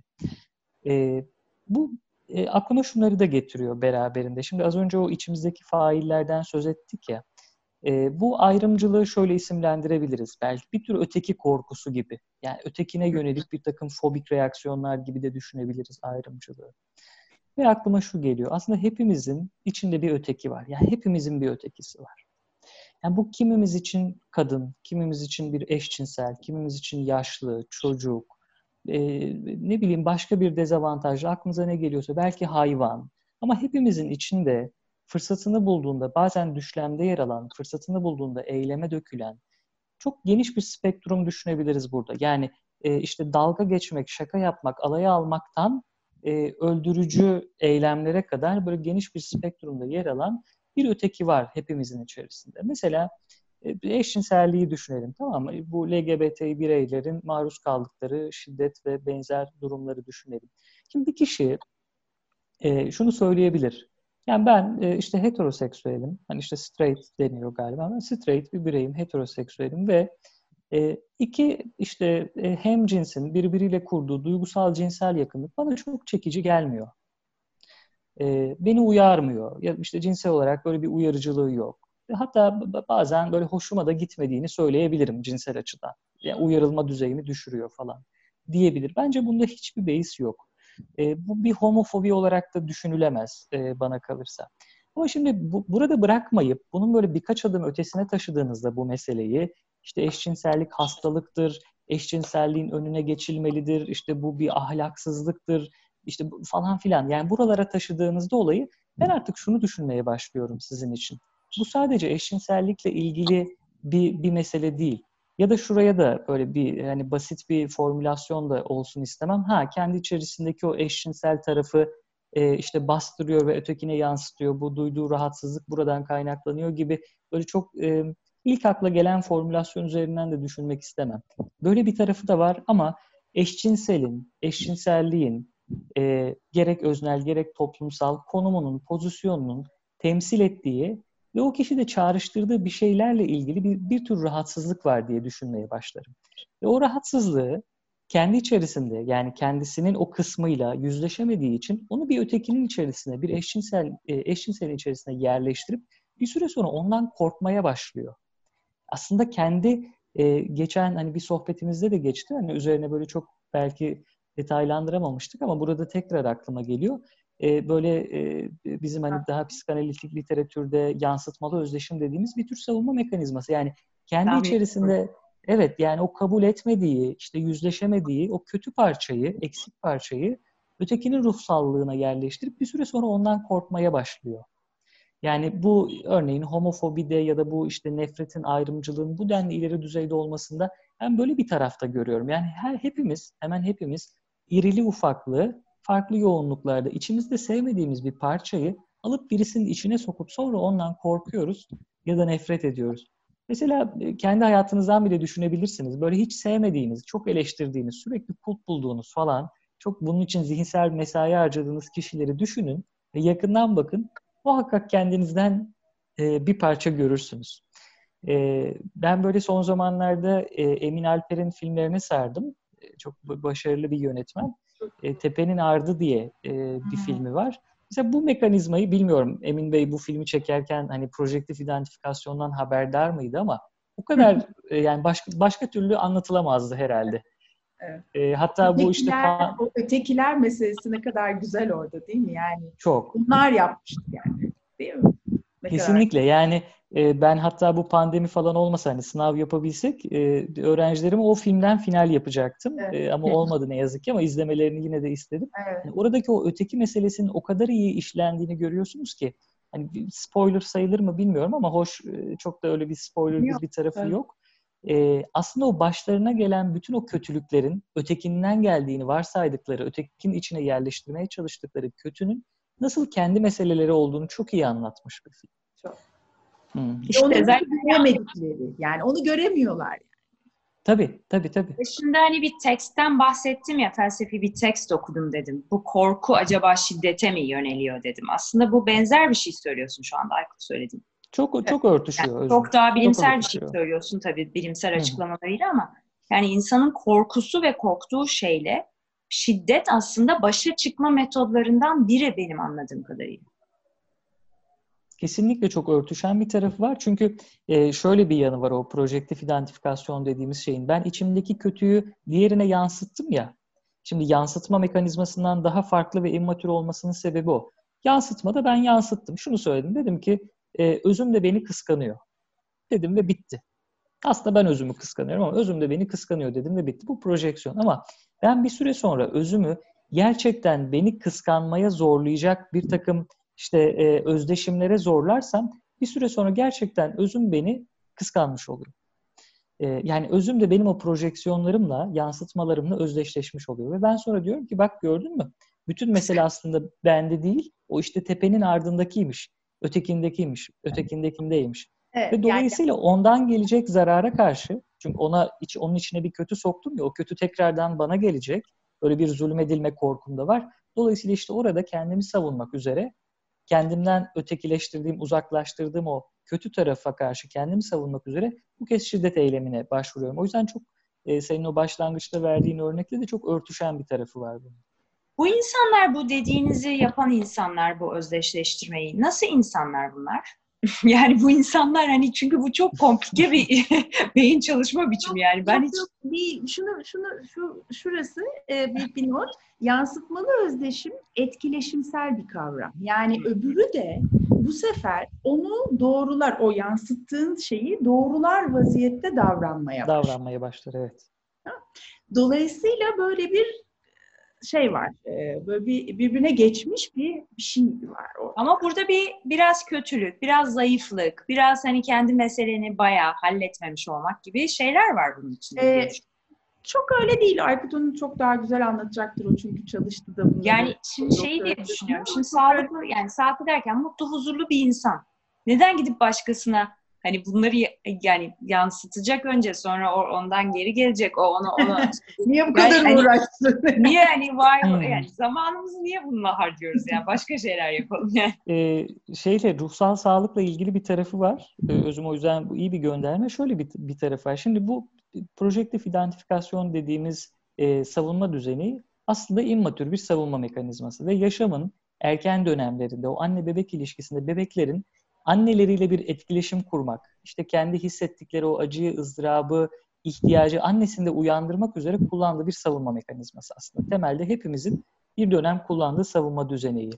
E, bu e, aklıma şunları da getiriyor beraberinde. Şimdi az önce o içimizdeki faillerden söz ettik ya. E, bu ayrımcılığı şöyle isimlendirebiliriz. Belki bir tür öteki korkusu gibi. Yani ötekine yönelik bir takım fobik reaksiyonlar gibi de düşünebiliriz ayrımcılığı. Ve aklıma şu geliyor. Aslında hepimizin içinde bir öteki var. Yani hepimizin bir ötekisi var. Yani bu kimimiz için kadın, kimimiz için bir eşcinsel, kimimiz için yaşlı, çocuk, e, ne bileyim başka bir dezavantajlı aklınıza ne geliyorsa belki hayvan. Ama hepimizin içinde fırsatını bulduğunda bazen düşlemde yer alan, fırsatını bulduğunda eyleme dökülen çok geniş bir spektrum düşünebiliriz burada. Yani e, işte dalga geçmek, şaka yapmak, alaya almaktan e, öldürücü eylemlere kadar böyle geniş bir spektrumda yer alan bir öteki var hepimizin içerisinde. Mesela e, eşcinselliği düşünelim tamam mı? Bu LGBT bireylerin maruz kaldıkları şiddet ve benzer durumları düşünelim. Şimdi bir kişi e, şunu söyleyebilir. Yani ben e, işte heteroseksüelim. Hani işte straight deniyor galiba. Ben straight bir bireyim, heteroseksüelim ve e, iki işte e, hem cinsin birbiriyle kurduğu duygusal cinsel yakınlık bana çok çekici gelmiyor. E, beni uyarmıyor. Ya işte cinsel olarak böyle bir uyarıcılığı yok. Hatta bazen böyle hoşuma da gitmediğini söyleyebilirim cinsel açıdan. Yani uyarılma düzeyimi düşürüyor falan diyebilir. Bence bunda hiçbir beis yok. E, bu bir homofobi olarak da düşünülemez e, bana kalırsa. Ama şimdi bu, burada bırakmayıp bunun böyle birkaç adım ötesine taşıdığınızda bu meseleyi işte eşcinsellik hastalıktır, eşcinselliğin önüne geçilmelidir, işte bu bir ahlaksızlıktır, işte falan filan. Yani buralara taşıdığınızda olayı ben artık şunu düşünmeye başlıyorum sizin için. Bu sadece eşcinsellikle ilgili bir, bir mesele değil. Ya da şuraya da böyle bir yani basit bir formülasyon da olsun istemem. Ha kendi içerisindeki o eşcinsel tarafı e, işte bastırıyor ve ötekine yansıtıyor. Bu duyduğu rahatsızlık buradan kaynaklanıyor gibi böyle çok e, ilk akla gelen formülasyon üzerinden de düşünmek istemem. Böyle bir tarafı da var ama eşcinselin, eşcinselliğin e, gerek öznel gerek toplumsal konumunun, pozisyonunun temsil ettiği ve o kişi de çağrıştırdığı bir şeylerle ilgili bir, bir tür rahatsızlık var diye düşünmeye başlarım. Ve o rahatsızlığı kendi içerisinde yani kendisinin o kısmıyla yüzleşemediği için onu bir ötekinin içerisine, bir eşcinsel e, eşcinselin içerisine yerleştirip bir süre sonra ondan korkmaya başlıyor. Aslında kendi e, geçen hani bir sohbetimizde de geçti. Hani üzerine böyle çok belki detaylandıramamıştık ama burada tekrar aklıma geliyor. E, böyle e, bizim hani daha psikanalitik literatürde yansıtmalı özdeşim dediğimiz bir tür savunma mekanizması. Yani kendi Tabii. içerisinde evet yani o kabul etmediği, işte yüzleşemediği o kötü parçayı, eksik parçayı ötekinin ruhsallığına yerleştirip bir süre sonra ondan korkmaya başlıyor. Yani bu örneğin homofobide ya da bu işte nefretin, ayrımcılığın bu denli ileri düzeyde olmasında ben böyle bir tarafta görüyorum. Yani her hepimiz, hemen hepimiz irili ufaklı, farklı yoğunluklarda içimizde sevmediğimiz bir parçayı alıp birisinin içine sokup sonra ondan korkuyoruz ya da nefret ediyoruz. Mesela e, kendi hayatınızdan bile düşünebilirsiniz. Böyle hiç sevmediğiniz, çok eleştirdiğiniz, sürekli kulp bulduğunuz falan, çok bunun için zihinsel mesai harcadığınız kişileri düşünün ve yakından bakın muhakkak kendinizden e, bir parça görürsünüz. E, ben böyle son zamanlarda Emin Alper'in filmlerine sardım. Çok başarılı bir yönetmen. E, Tepenin Ardı diye e, bir filmi var. Mesela bu mekanizmayı bilmiyorum Emin Bey bu filmi çekerken hani projektif identifikasyondan haberdar mıydı ama bu kadar e, yani başka başka türlü anlatılamazdı herhalde. Evet. E, hatta ötekiler, bu işte o ötekiler meselesi ne kadar güzel orada değil mi? Yani çok. Bunlar yapmıştı yani. Değil mi? Ne Kesinlikle kadar... yani e, ben hatta bu pandemi falan olmasa hani sınav yapabilsek e, öğrencilerime o filmden final yapacaktım. Evet. E, ama olmadı ne yazık ki ama izlemelerini yine de istedim. Evet. Yani oradaki o öteki meselesinin o kadar iyi işlendiğini görüyorsunuz ki hani spoiler sayılır mı bilmiyorum ama hoş e, çok da öyle bir spoiler yok. bir tarafı evet. yok. E, aslında o başlarına gelen bütün o kötülüklerin ötekinden geldiğini varsaydıkları, ötekinin içine yerleştirmeye çalıştıkları kötünün nasıl kendi meseleleri olduğunu çok iyi anlatmış bir film. Çok. Hmm. İşte onu göremedikleri. Yani onu göremiyorlar. Tabii, tabii, tabii. E şimdi hani bir tekstten bahsettim ya, felsefi bir tekst okudum dedim. Bu korku acaba şiddete mi yöneliyor dedim. Aslında bu benzer bir şey söylüyorsun şu anda Aykut söylediğin. Çok çok örtüşüyor. Yani çok daha bilimsel çok bir şey söylüyorsun tabii bilimsel açıklamalarıyla ama yani insanın korkusu ve korktuğu şeyle şiddet aslında başa çıkma metodlarından biri benim anladığım kadarıyla. Kesinlikle çok örtüşen bir tarafı var. Çünkü e, şöyle bir yanı var o projektif identifikasyon dediğimiz şeyin. Ben içimdeki kötüyü diğerine yansıttım ya. Şimdi yansıtma mekanizmasından daha farklı ve immatür olmasının sebebi o. Yansıtmada ben yansıttım. Şunu söyledim. Dedim ki e, özüm de beni kıskanıyor. Dedim ve bitti. Aslında ben özümü kıskanıyorum ama özüm de beni kıskanıyor dedim ve bitti. Bu projeksiyon ama ben bir süre sonra özümü gerçekten beni kıskanmaya zorlayacak bir takım işte e, özdeşimlere zorlarsam bir süre sonra gerçekten özüm beni kıskanmış oluyor. E, yani özüm de benim o projeksiyonlarımla, yansıtmalarımla özdeşleşmiş oluyor. Ve ben sonra diyorum ki bak gördün mü? Bütün mesele aslında bende değil, o işte tepenin ardındakiymiş, ötekindekiymiş, ötekindekindeymiş. Evet, Ve dolayısıyla yani... ondan gelecek zarara karşı, çünkü ona iç, onun içine bir kötü soktum ya, o kötü tekrardan bana gelecek. Böyle bir zulmedilme korkum da var. Dolayısıyla işte orada kendimi savunmak üzere kendimden ötekileştirdiğim, uzaklaştırdığım o kötü tarafa karşı kendimi savunmak üzere bu kez şiddet eylemine başvuruyorum. O yüzden çok e, senin o başlangıçta verdiğin örnekle de çok örtüşen bir tarafı var bunun. Bu insanlar, bu dediğinizi yapan insanlar, bu özdeşleştirmeyi, nasıl insanlar bunlar? yani bu insanlar hani çünkü bu çok komplike bir beyin çalışma biçimi yani ben hiç bir şunu şunu şu şurası e, bir, bir not yansıtmalı özdeşim etkileşimsel bir kavram. Yani öbürü de bu sefer onu doğrular o yansıttığın şeyi doğrular vaziyette davranmaya başlar. Davranmaya başlar evet. Dolayısıyla böyle bir şey var. E, böyle bir birbirine geçmiş bir, bir şey var orada. Ama burada bir biraz kötülük, biraz zayıflık, biraz hani kendi meseleni bayağı halletmemiş olmak gibi şeyler var bunun içinde. Ee, çok öyle değil. Aykut onu çok daha güzel anlatacaktır o çünkü çalıştı da bunları. Yani şimdi şeyi diye düşünüyorum. Şimdi sağlıklı yani sağlıklı derken mutlu, huzurlu bir insan. Neden gidip başkasına hani bunları yani yansıtacak önce sonra ondan geri gelecek. O ona ona niye bu kadar yani, uğraştın? niye hani var hmm. yani zamanımızı niye bununla harcıyoruz yani başka şeyler yapalım yani. Ee, şeyle ruhsal sağlıkla ilgili bir tarafı var. Ee, özüm o yüzden bu iyi bir gönderme. Şöyle bir, bir tarafı var. Şimdi bu projektif identifikasyon dediğimiz e, savunma düzeni aslında immatür bir savunma mekanizması ve yaşamın erken dönemlerinde o anne bebek ilişkisinde bebeklerin anneleriyle bir etkileşim kurmak, işte kendi hissettikleri o acıyı, ızdırabı, ihtiyacı annesinde uyandırmak üzere kullandığı bir savunma mekanizması aslında. Temelde hepimizin bir dönem kullandığı savunma düzeneği.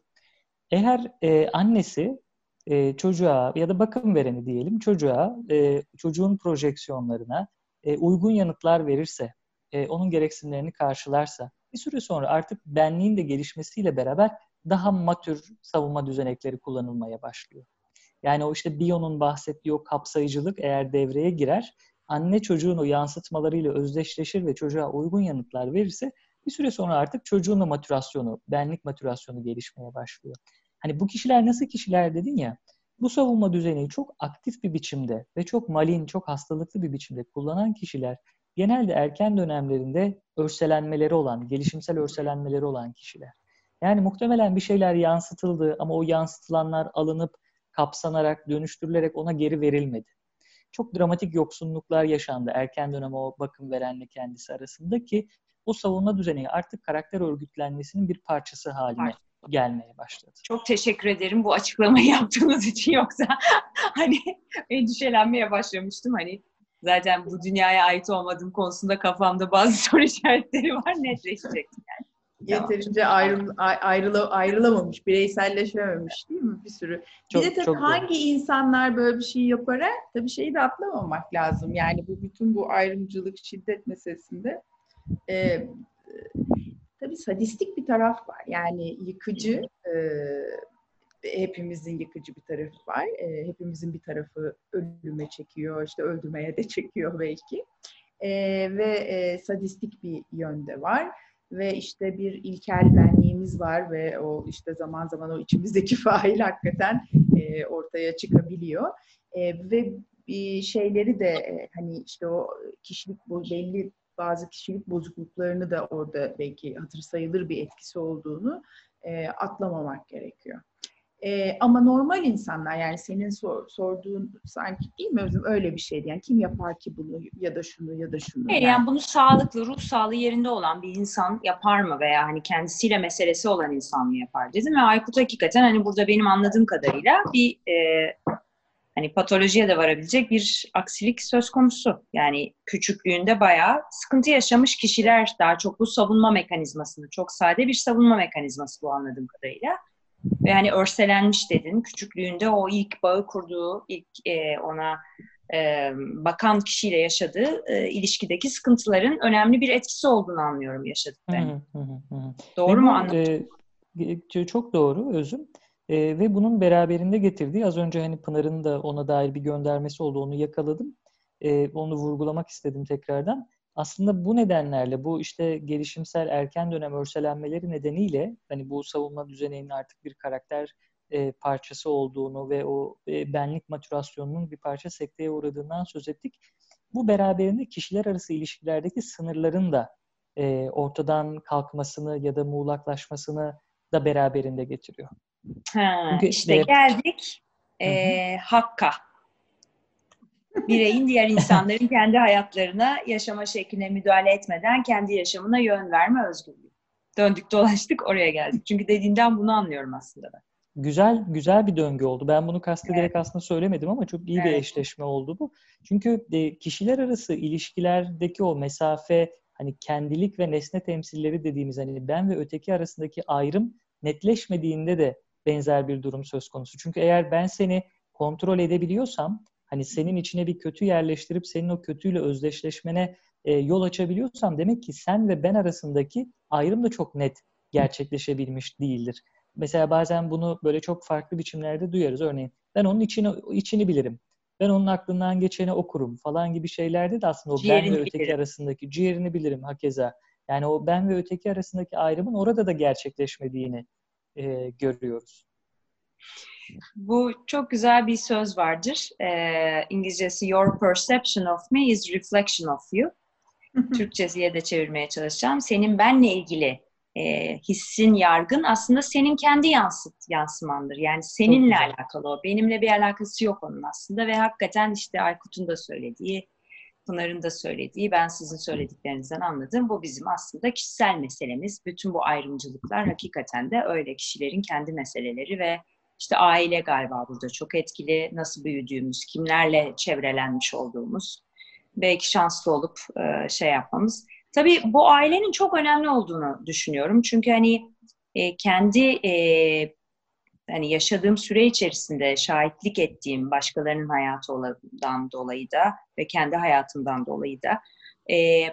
Eğer e, annesi e, çocuğa ya da bakım vereni diyelim çocuğa e, çocuğun projeksiyonlarına e, uygun yanıtlar verirse, e, onun gereksinimlerini karşılarsa bir süre sonra artık benliğin de gelişmesiyle beraber daha matür savunma düzenekleri kullanılmaya başlıyor. Yani o işte Bion'un bahsettiği o kapsayıcılık eğer devreye girer, anne çocuğun o yansıtmalarıyla özdeşleşir ve çocuğa uygun yanıtlar verirse bir süre sonra artık çocuğun matürasyonu, benlik matürasyonu gelişmeye başlıyor. Hani bu kişiler nasıl kişiler dedin ya, bu savunma düzeni çok aktif bir biçimde ve çok malin, çok hastalıklı bir biçimde kullanan kişiler genelde erken dönemlerinde örselenmeleri olan, gelişimsel örselenmeleri olan kişiler. Yani muhtemelen bir şeyler yansıtıldı ama o yansıtılanlar alınıp kapsanarak, dönüştürülerek ona geri verilmedi. Çok dramatik yoksunluklar yaşandı erken dönem o bakım verenle kendisi arasında ki o savunma düzeni artık karakter örgütlenmesinin bir parçası haline gelmeye başladı. Çok teşekkür ederim bu açıklamayı yaptığınız için yoksa hani endişelenmeye başlamıştım hani zaten bu dünyaya ait olmadığım konusunda kafamda bazı soru işaretleri var netleşecek yani. Yeterince ayrım, ayrıla, ayrılamamış, bireyselleşmememiş değil mi bir sürü? Çok, bir de tabii hangi doğru. insanlar böyle bir şey yapar? Tabii şeyi de atlamamak lazım. Yani bu bütün bu ayrımcılık, şiddet meselesinde e, tabii sadistik bir taraf var. Yani yıkıcı, e, hepimizin yıkıcı bir tarafı var. E, hepimizin bir tarafı ölüme çekiyor, işte öldürmeye de çekiyor belki. E, ve e, sadistik bir yönde var ve işte bir ilkel benliğimiz var ve o işte zaman zaman o içimizdeki fail hakikaten e, ortaya çıkabiliyor. E, ve bir şeyleri de e, hani işte o kişilik bu belli bazı kişilik bozukluklarını da orada belki hatır sayılır bir etkisi olduğunu e, atlamamak gerekiyor. E, ama normal insanlar yani senin sor, sorduğun sanki değil mi Özüm öyle bir şeydi. Yani kim yapar ki bunu ya da şunu ya da şunu. Yani, yani bunu sağlıklı, ruh sağlığı yerinde olan bir insan yapar mı veya hani kendisiyle meselesi olan insan mı yapar dedim ve Aykut hakikaten hani burada benim anladığım kadarıyla bir e, hani patolojiye de varabilecek bir aksilik söz konusu. Yani küçüklüğünde bayağı sıkıntı yaşamış kişiler daha çok bu savunma mekanizmasını, çok sade bir savunma mekanizması bu anladığım kadarıyla. Ve hani örselenmiş dedin. Küçüklüğünde o ilk bağı kurduğu, ilk e, ona e, bakan kişiyle yaşadığı e, ilişkideki sıkıntıların önemli bir etkisi olduğunu anlıyorum yaşadıklarını. Doğru Ve mu anladım? E, çok doğru Özüm. E, ve bunun beraberinde getirdiği az önce hani Pınar'ın da ona dair bir göndermesi oldu onu yakaladım. E, onu vurgulamak istedim tekrardan. Aslında bu nedenlerle bu işte gelişimsel erken dönem örselenmeleri nedeniyle hani bu savunma düzeninin artık bir karakter e, parçası olduğunu ve o e, benlik matürasyonunun bir parça sekteye uğradığından söz ettik. Bu beraberinde kişiler arası ilişkilerdeki sınırların da e, ortadan kalkmasını ya da muğlaklaşmasını da beraberinde getiriyor. Ha, Çünkü, işte e, geldik e, Hakka. Bireyin diğer insanların kendi hayatlarına, yaşama şekline müdahale etmeden kendi yaşamına yön verme özgürlüğü. Döndük dolaştık oraya geldik. Çünkü dediğinden bunu anlıyorum aslında ben. Güzel güzel bir döngü oldu. Ben bunu kastederek evet. aslında söylemedim ama çok iyi evet. bir eşleşme oldu bu. Çünkü de, kişiler arası ilişkilerdeki o mesafe, hani kendilik ve nesne temsilleri dediğimiz hani ben ve öteki arasındaki ayrım netleşmediğinde de benzer bir durum söz konusu. Çünkü eğer ben seni kontrol edebiliyorsam, hani senin içine bir kötü yerleştirip senin o kötüyle özdeşleşmene e, yol açabiliyorsam demek ki sen ve ben arasındaki ayrım da çok net gerçekleşebilmiş değildir. Mesela bazen bunu böyle çok farklı biçimlerde duyarız. Örneğin ben onun içini, içini bilirim. Ben onun aklından geçeni okurum falan gibi şeylerde de aslında o ciğerini ben ve öteki bilirim. arasındaki ciğerini bilirim hakeza. Yani o ben ve öteki arasındaki ayrımın orada da gerçekleşmediğini e, görüyoruz. Bu çok güzel bir söz vardır. E, İngilizcesi Your perception of me is reflection of you. Türkçesiye de çevirmeye çalışacağım. Senin benle ilgili e, hissin, yargın aslında senin kendi yansıt, yansımandır. Yani seninle alakalı o. Benimle bir alakası yok onun aslında ve hakikaten işte Aykut'un da söylediği Pınar'ın da söylediği, ben sizin söylediklerinizden anladım. Bu bizim aslında kişisel meselemiz. Bütün bu ayrımcılıklar hakikaten de öyle kişilerin kendi meseleleri ve işte aile galiba burada çok etkili. Nasıl büyüdüğümüz, kimlerle çevrelenmiş olduğumuz, belki şanslı olup e, şey yapmamız. Tabii bu ailenin çok önemli olduğunu düşünüyorum. Çünkü hani e, kendi e, hani yaşadığım süre içerisinde şahitlik ettiğim başkalarının hayatından dolayı da ve kendi hayatımdan dolayı da e,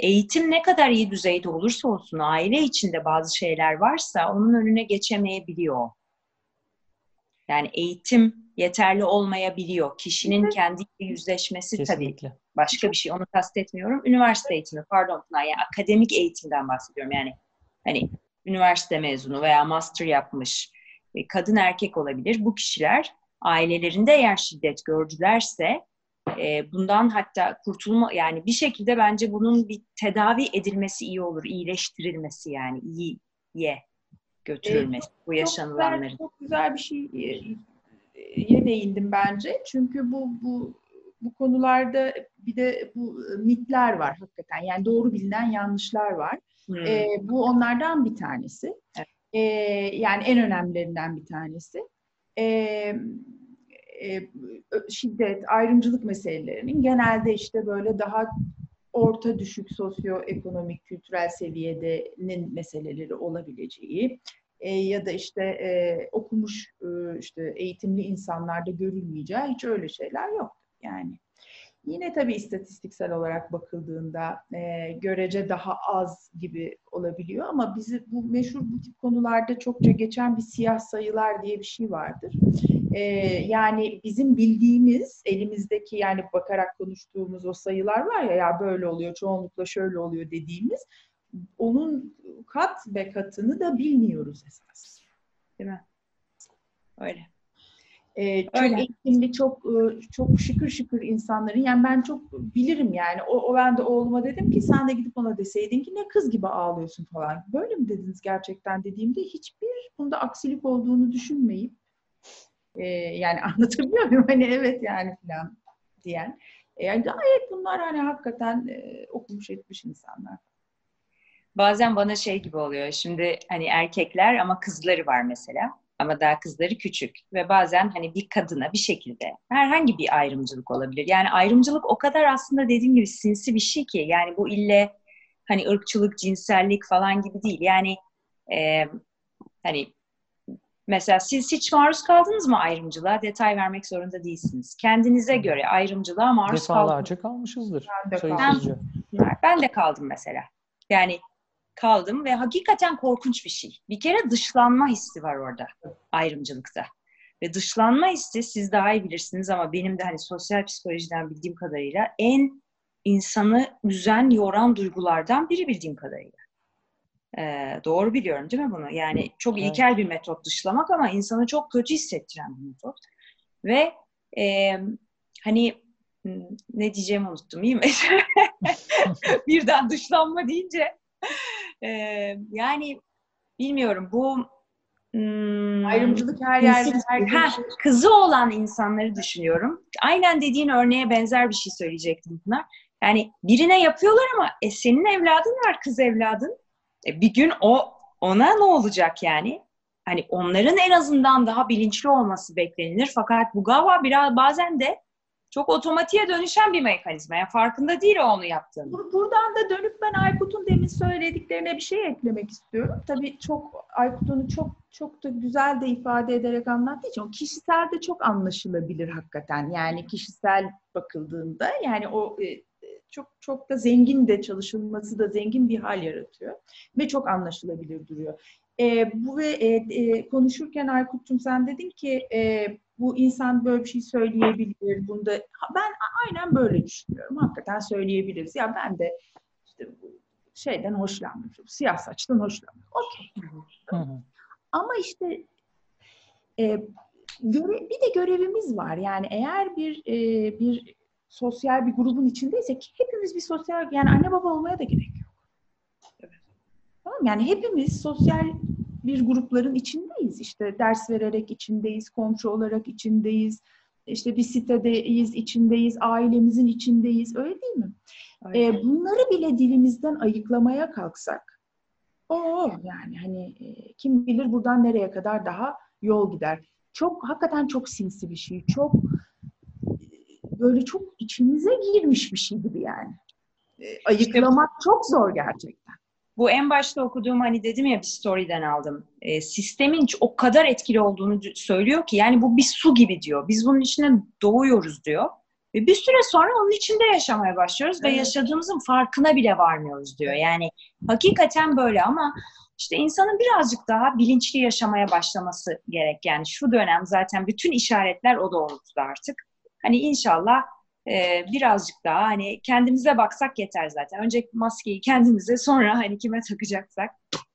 eğitim ne kadar iyi düzeyde olursa olsun aile içinde bazı şeyler varsa onun önüne geçemeyebiliyor. Yani eğitim yeterli olmayabiliyor. Kişinin kendi yüzleşmesi Kesinlikle. tabii başka bir şey. Onu kastetmiyorum. Üniversite eğitimi, pardon Pınar, yani akademik eğitimden bahsediyorum. Yani hani üniversite mezunu veya master yapmış e, kadın erkek olabilir. Bu kişiler ailelerinde eğer şiddet gördülerse e, bundan hatta kurtulma yani bir şekilde bence bunun bir tedavi edilmesi iyi olur, iyileştirilmesi yani iyiye götürülmesi e, bu yaşanılanların. Çok, çok güzel bir şeye değindim bence. Çünkü bu bu bu konularda bir de bu mitler var hakikaten. Yani doğru bilinen yanlışlar var. Hmm. E, bu onlardan bir tanesi. Evet. E, yani en önemlilerinden bir tanesi. E, e, şiddet, ayrımcılık meselelerinin genelde işte böyle daha orta düşük sosyoekonomik, kültürel seviyedenin meseleleri olabileceği e, ya da işte e, okumuş e, işte eğitimli insanlarda görülmeyeceği hiç öyle şeyler yok yani. Yine tabii istatistiksel olarak bakıldığında e, görece daha az gibi olabiliyor ama bizi bu meşhur bu tip konularda çokça geçen bir siyah sayılar diye bir şey vardır. E, yani bizim bildiğimiz elimizdeki yani bakarak konuştuğumuz o sayılar var ya ya böyle oluyor çoğunlukla şöyle oluyor dediğimiz onun kat ve katını da bilmiyoruz esas. Değil mi? Öyle. Ee, çok Öyle. eğitimli, çok e, çok şıkır şıkır insanların yani ben çok bilirim yani. O, o ben de oğluma dedim ki sen de gidip ona deseydin ki ne kız gibi ağlıyorsun falan. Böyle mi dediniz gerçekten dediğimde hiçbir bunda aksilik olduğunu düşünmeyip e, yani anlatabiliyor muyum? Hani evet yani falan diyen. E, yani gayet bunlar hani hakikaten e, okumuş etmiş insanlar. Bazen bana şey gibi oluyor. Şimdi hani erkekler ama kızları var mesela ama daha kızları küçük ve bazen hani bir kadına bir şekilde herhangi bir ayrımcılık olabilir. Yani ayrımcılık o kadar aslında dediğim gibi sinsi bir şey ki yani bu ille hani ırkçılık, cinsellik falan gibi değil. Yani e, hani mesela siz hiç maruz kaldınız mı ayrımcılığa? Detay vermek zorunda değilsiniz. Kendinize göre ayrımcılığa maruz kaldınız. Defalarca kalmışızdır. Ben de, ben de kaldım mesela. Yani kaldım ve hakikaten korkunç bir şey. Bir kere dışlanma hissi var orada ayrımcılıkta. Ve dışlanma hissi siz daha iyi bilirsiniz ama benim de hani sosyal psikolojiden bildiğim kadarıyla en insanı üzen, yoran duygulardan biri bildiğim kadarıyla. Ee, doğru biliyorum değil mi bunu? Yani çok evet. ilkel bir metot dışlamak ama insanı çok kötü hissettiren bir metot. Ve e, hani ne diyeceğimi unuttum iyi mi? Birden dışlanma deyince e, yani bilmiyorum bu hmm, ayrımcılık her yerde her ha, şey. kızı olan insanları düşünüyorum. Aynen dediğin örneğe benzer bir şey söyleyecektim Pınar. Yani birine yapıyorlar ama e, senin evladın var kız evladın. E, bir gün o ona ne olacak yani? Hani onların en azından daha bilinçli olması beklenilir. Fakat bu galiba biraz bazen de çok otomatiğe dönüşen bir mekanizma. Yani farkında değil o onu yaptığını. Buradan da dönüp ben Aykut'un demin söylediklerine bir şey eklemek istiyorum. Tabii çok Aykut'un çok çok da güzel de ifade ederek anlattığı için o kişisel de çok anlaşılabilir hakikaten. Yani kişisel bakıldığında yani o e, çok çok da zengin de çalışılması da zengin bir hal yaratıyor ve çok anlaşılabilir duruyor. E, bu ve e, e, konuşurken Aykut'cum sen dedin ki e, bu insan böyle bir şey söyleyebilir. Bunda ben aynen böyle düşünüyorum. Hakikaten söyleyebiliriz. Ya ben de işte şeyden hoşlanmıyorum. Siyah saçtan hoşlanmıyorum. Okey. Ama işte e, göre, bir de görevimiz var. Yani eğer bir e, bir sosyal bir grubun içindeysek hepimiz bir sosyal yani anne baba olmaya da gerek yok. Tamam yani hepimiz sosyal bir grupların içindeyiz. İşte ders vererek içindeyiz, komşu olarak içindeyiz, işte bir sitedeyiz, içindeyiz, ailemizin içindeyiz. Öyle değil mi? E, bunları bile dilimizden ayıklamaya kalksak o yani hani e, kim bilir buradan nereye kadar daha yol gider. Çok hakikaten çok sinsi bir şey. Çok böyle çok içimize girmiş bir şey gibi yani. E, ayıklamak işte, çok zor gerçekten. Bu en başta okuduğum hani dedim ya bir story'den aldım. E, sistemin o kadar etkili olduğunu söylüyor ki yani bu bir su gibi diyor. Biz bunun içine doğuyoruz diyor. Ve bir süre sonra onun içinde yaşamaya başlıyoruz evet. ve yaşadığımızın farkına bile varmıyoruz diyor. Yani hakikaten böyle ama işte insanın birazcık daha bilinçli yaşamaya başlaması gerek. Yani şu dönem zaten bütün işaretler o doğrultuda artık. Hani inşallah e, birazcık daha hani kendimize baksak yeter zaten. Önce maskeyi kendimize sonra hani kime takacaksak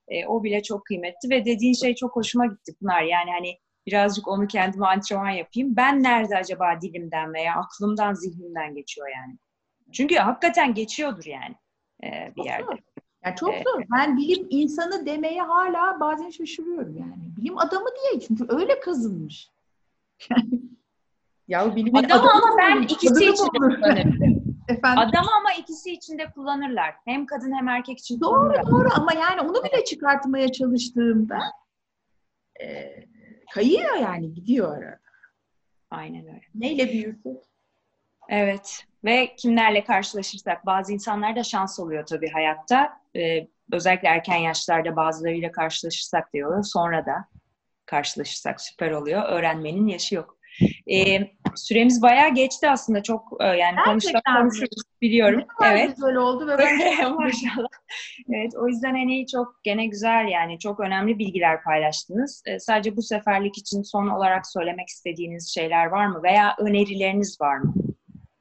e, o bile çok kıymetli ve dediğin şey çok hoşuma gitti Pınar. Yani hani birazcık onu kendime antrenman yapayım. Ben nerede acaba dilimden veya aklımdan, zihnimden geçiyor yani. Çünkü hakikaten geçiyordur yani e, bir yerde. Yani çok zor. Ben bilim insanı demeye hala bazen şaşırıyorum yani. Bilim adamı diye çünkü öyle kazınmış. ya bilim adamı ama ben ikisi için kullanırım. Efendim? Adamı ama ikisi için de kullanırlar. Hem kadın hem erkek için doğru, kullanırlar. Doğru ama yani onu bile çıkartmaya çalıştığımda e, kayıyor yani gidiyor arada. Aynen öyle. Neyle büyürsek? Evet. Ve kimlerle karşılaşırsak bazı insanlar da şans oluyor tabii hayatta. Ee, özellikle erken yaşlarda bazılarıyla karşılaşırsak diyor. Sonra da karşılaşırsak süper oluyor. Öğrenmenin yaşı yok. Ee, süremiz bayağı geçti aslında çok e, yani konuştuk konuşuruz biliyorum. Ne evet. güzel oldu ve ben maşallah. evet o yüzden hani çok gene güzel yani çok önemli bilgiler paylaştınız. Ee, sadece bu seferlik için son olarak söylemek istediğiniz şeyler var mı veya önerileriniz var mı?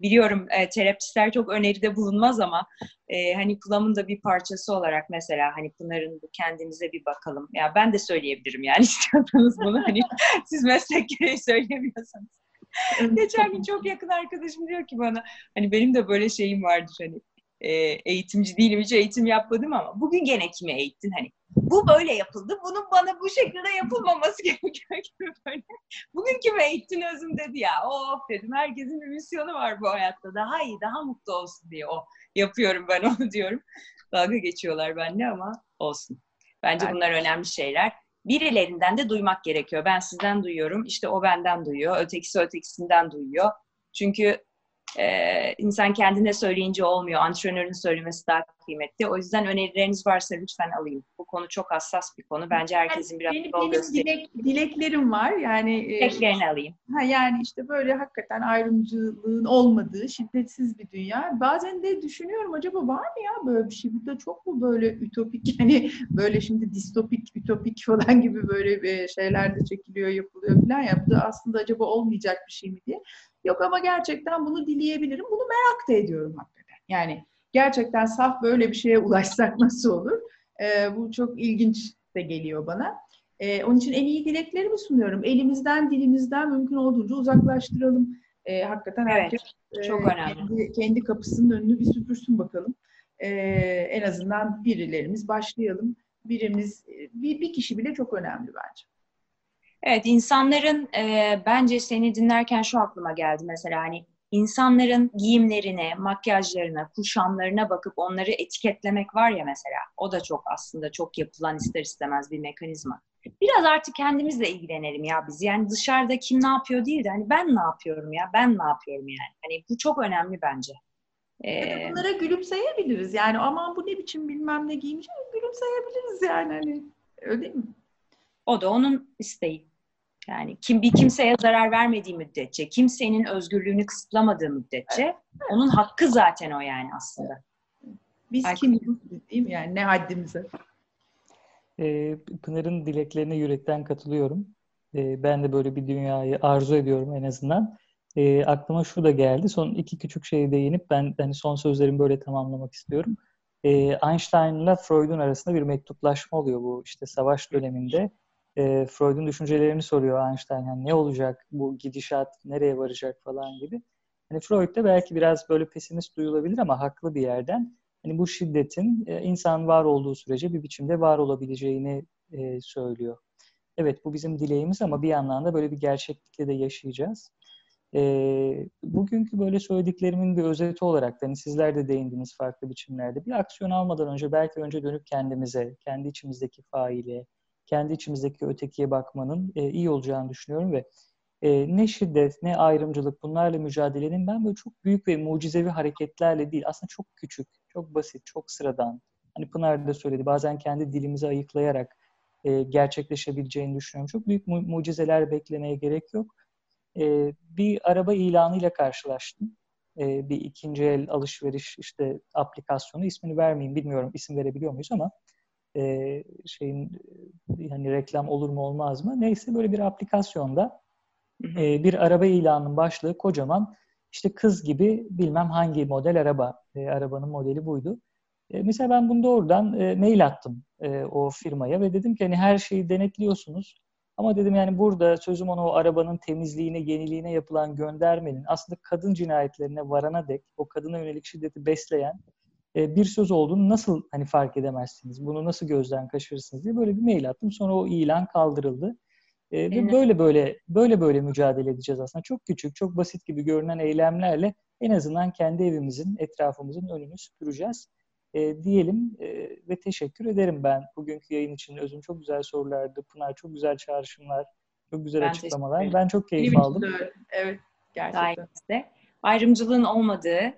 Biliyorum e, terapistler çok öneride bulunmaz ama e, hani Plum'un da bir parçası olarak mesela hani Pınar'ın bu kendinize bir bakalım. Ya ben de söyleyebilirim yani istiyorsanız bunu hani siz meslek gereği söyleyemiyorsanız. Geçen gün çok yakın arkadaşım diyor ki bana hani benim de böyle şeyim vardır hani e, eğitimci değilim hiç eğitim yapmadım ama bugün gene kimi eğittin hani bu böyle yapıldı. Bunun bana bu şekilde yapılmaması gerekiyor gibi böyle. Bugün kime eğittin özüm dedi ya. Of dedim herkesin bir misyonu var bu hayatta. Daha iyi, daha mutlu olsun diye o yapıyorum ben onu diyorum. Dalga geçiyorlar benimle ama olsun. Bence bunlar önemli şeyler. Birilerinden de duymak gerekiyor. Ben sizden duyuyorum, işte o benden duyuyor, ötekisi ötekisinden duyuyor. Çünkü ee, insan kendine söyleyince olmuyor. Antrenörün söylemesi daha kıymetli. O yüzden önerileriniz varsa lütfen alayım. Bu konu çok hassas bir konu. Bence herkesin biraz benim, yol benim dilek, dileklerim var. Yani dileklerini e, alayım. Ha yani işte böyle hakikaten ayrımcılığın olmadığı şiddetsiz bir dünya. Bazen de düşünüyorum acaba var mı ya böyle bir şey? Bu da çok mu böyle ütopik hani böyle şimdi distopik, ütopik falan gibi böyle şeyler de çekiliyor, yapılıyor falan ya. Bu da aslında acaba olmayacak bir şey mi diye. Yok ama gerçekten bunu dileyebilirim. Bunu merak da ediyorum hakikaten. Yani gerçekten saf böyle bir şeye ulaşsak nasıl olur? Ee, bu çok ilginç de geliyor bana. Ee, onun için en iyi dileklerimi sunuyorum. Elimizden, dilimizden mümkün olduğunca uzaklaştıralım. Ee, hakikaten evet, herkes çok e, önemli. Kendi, kendi kapısının önünü bir süpürsün bakalım. Ee, en azından birilerimiz başlayalım. Birimiz, bir, bir kişi bile çok önemli bence. Evet, insanların e, bence seni dinlerken şu aklıma geldi mesela hani insanların giyimlerine, makyajlarına, kuşamlarına bakıp onları etiketlemek var ya mesela. O da çok aslında çok yapılan ister istemez bir mekanizma. Biraz artık kendimizle ilgilenelim ya biz. Yani dışarıda kim ne yapıyor değil de hani ben ne yapıyorum ya, ben ne yapıyorum yani. Hani bu çok önemli bence. Ee, bunlara gülümseyebiliriz. Yani aman bu ne biçim bilmem ne giymiş. Gülümseyebiliriz yani hani. Öyle değil mi? O da onun isteği. Yani kim bir kimseye zarar vermediği müddetçe, kimsenin özgürlüğünü kısıtlamadığı müddetçe evet. onun hakkı zaten o yani aslında. Biz Ay, kim değil mi yani ne haddimize? Ee, Pınar'ın dileklerine yürekten katılıyorum. Ee, ben de böyle bir dünyayı arzu ediyorum en azından. Ee, aklıma şu da geldi. Son iki küçük şeye değinip ben hani son sözlerimi böyle tamamlamak istiyorum. Ee, Einstein'la Freud'un arasında bir mektuplaşma oluyor bu işte savaş döneminde e, Freud'un düşüncelerini soruyor Einstein. Yani ne olacak bu gidişat, nereye varacak falan gibi. Hani Freud da belki biraz böyle pesimist duyulabilir ama haklı bir yerden. Hani bu şiddetin e, insan var olduğu sürece bir biçimde var olabileceğini e, söylüyor. Evet bu bizim dileğimiz ama bir yandan da böyle bir gerçeklikle de yaşayacağız. E, bugünkü böyle söylediklerimin bir özeti olarak hani sizler de değindiniz farklı biçimlerde. Bir aksiyon almadan önce belki önce dönüp kendimize, kendi içimizdeki faile, kendi içimizdeki ötekiye bakmanın e, iyi olacağını düşünüyorum ve e, ne şiddet, ne ayrımcılık bunlarla mücadelenin ben böyle çok büyük ve mucizevi hareketlerle değil, aslında çok küçük, çok basit, çok sıradan. Hani Pınar da söyledi, bazen kendi dilimizi ayıklayarak e, gerçekleşebileceğini düşünüyorum. Çok büyük mu- mucizeler beklemeye gerek yok. E, bir araba ilanıyla karşılaştım. E, bir ikinci el alışveriş işte aplikasyonu ismini vermeyeyim bilmiyorum isim verebiliyor muyuz ama e, şeyin hani reklam olur mu olmaz mı neyse böyle bir aplikasyonda e, bir araba ilanının başlığı kocaman işte kız gibi bilmem hangi model araba e, arabanın modeli buydu. E, mesela ben bunu doğrudan e, mail attım e, o firmaya ve dedim ki hani her şeyi denetliyorsunuz ama dedim yani burada sözüm ona o arabanın temizliğine, yeniliğine yapılan göndermenin aslında kadın cinayetlerine varana dek o kadına yönelik şiddeti besleyen e, bir söz olduğunu nasıl hani fark edemezsiniz? Bunu nasıl gözden kaçırırsınız diye böyle bir mail attım. Sonra o ilan kaldırıldı. E, ve böyle böyle böyle böyle mücadele edeceğiz aslında. Çok küçük, çok basit gibi görünen eylemlerle en azından kendi evimizin, etrafımızın önünü süpüreceğiz e, diyelim e, ve teşekkür ederim ben bugünkü yayın için. Özüm çok güzel sorulardı. Pınar çok güzel çağrışımlar, çok güzel ben açıklamalar. Ben çok keyif aldım. Evet, gerçekten. Ayrımcılığın olmadığı,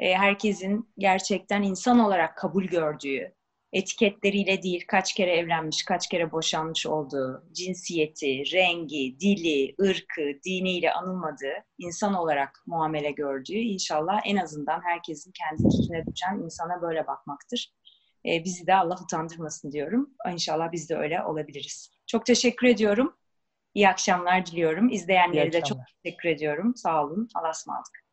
e, herkesin gerçekten insan olarak kabul gördüğü, etiketleriyle değil kaç kere evlenmiş, kaç kere boşanmış olduğu, cinsiyeti, rengi, dili, ırkı, diniyle anılmadığı, insan olarak muamele gördüğü inşallah en azından herkesin kendi üstüne düşen insana böyle bakmaktır. Ee, bizi de Allah utandırmasın diyorum. İnşallah biz de öyle olabiliriz. Çok teşekkür ediyorum. İyi akşamlar diliyorum. İzleyenleri de çok teşekkür ediyorum. Sağ olun. Allah'a ısmarladık.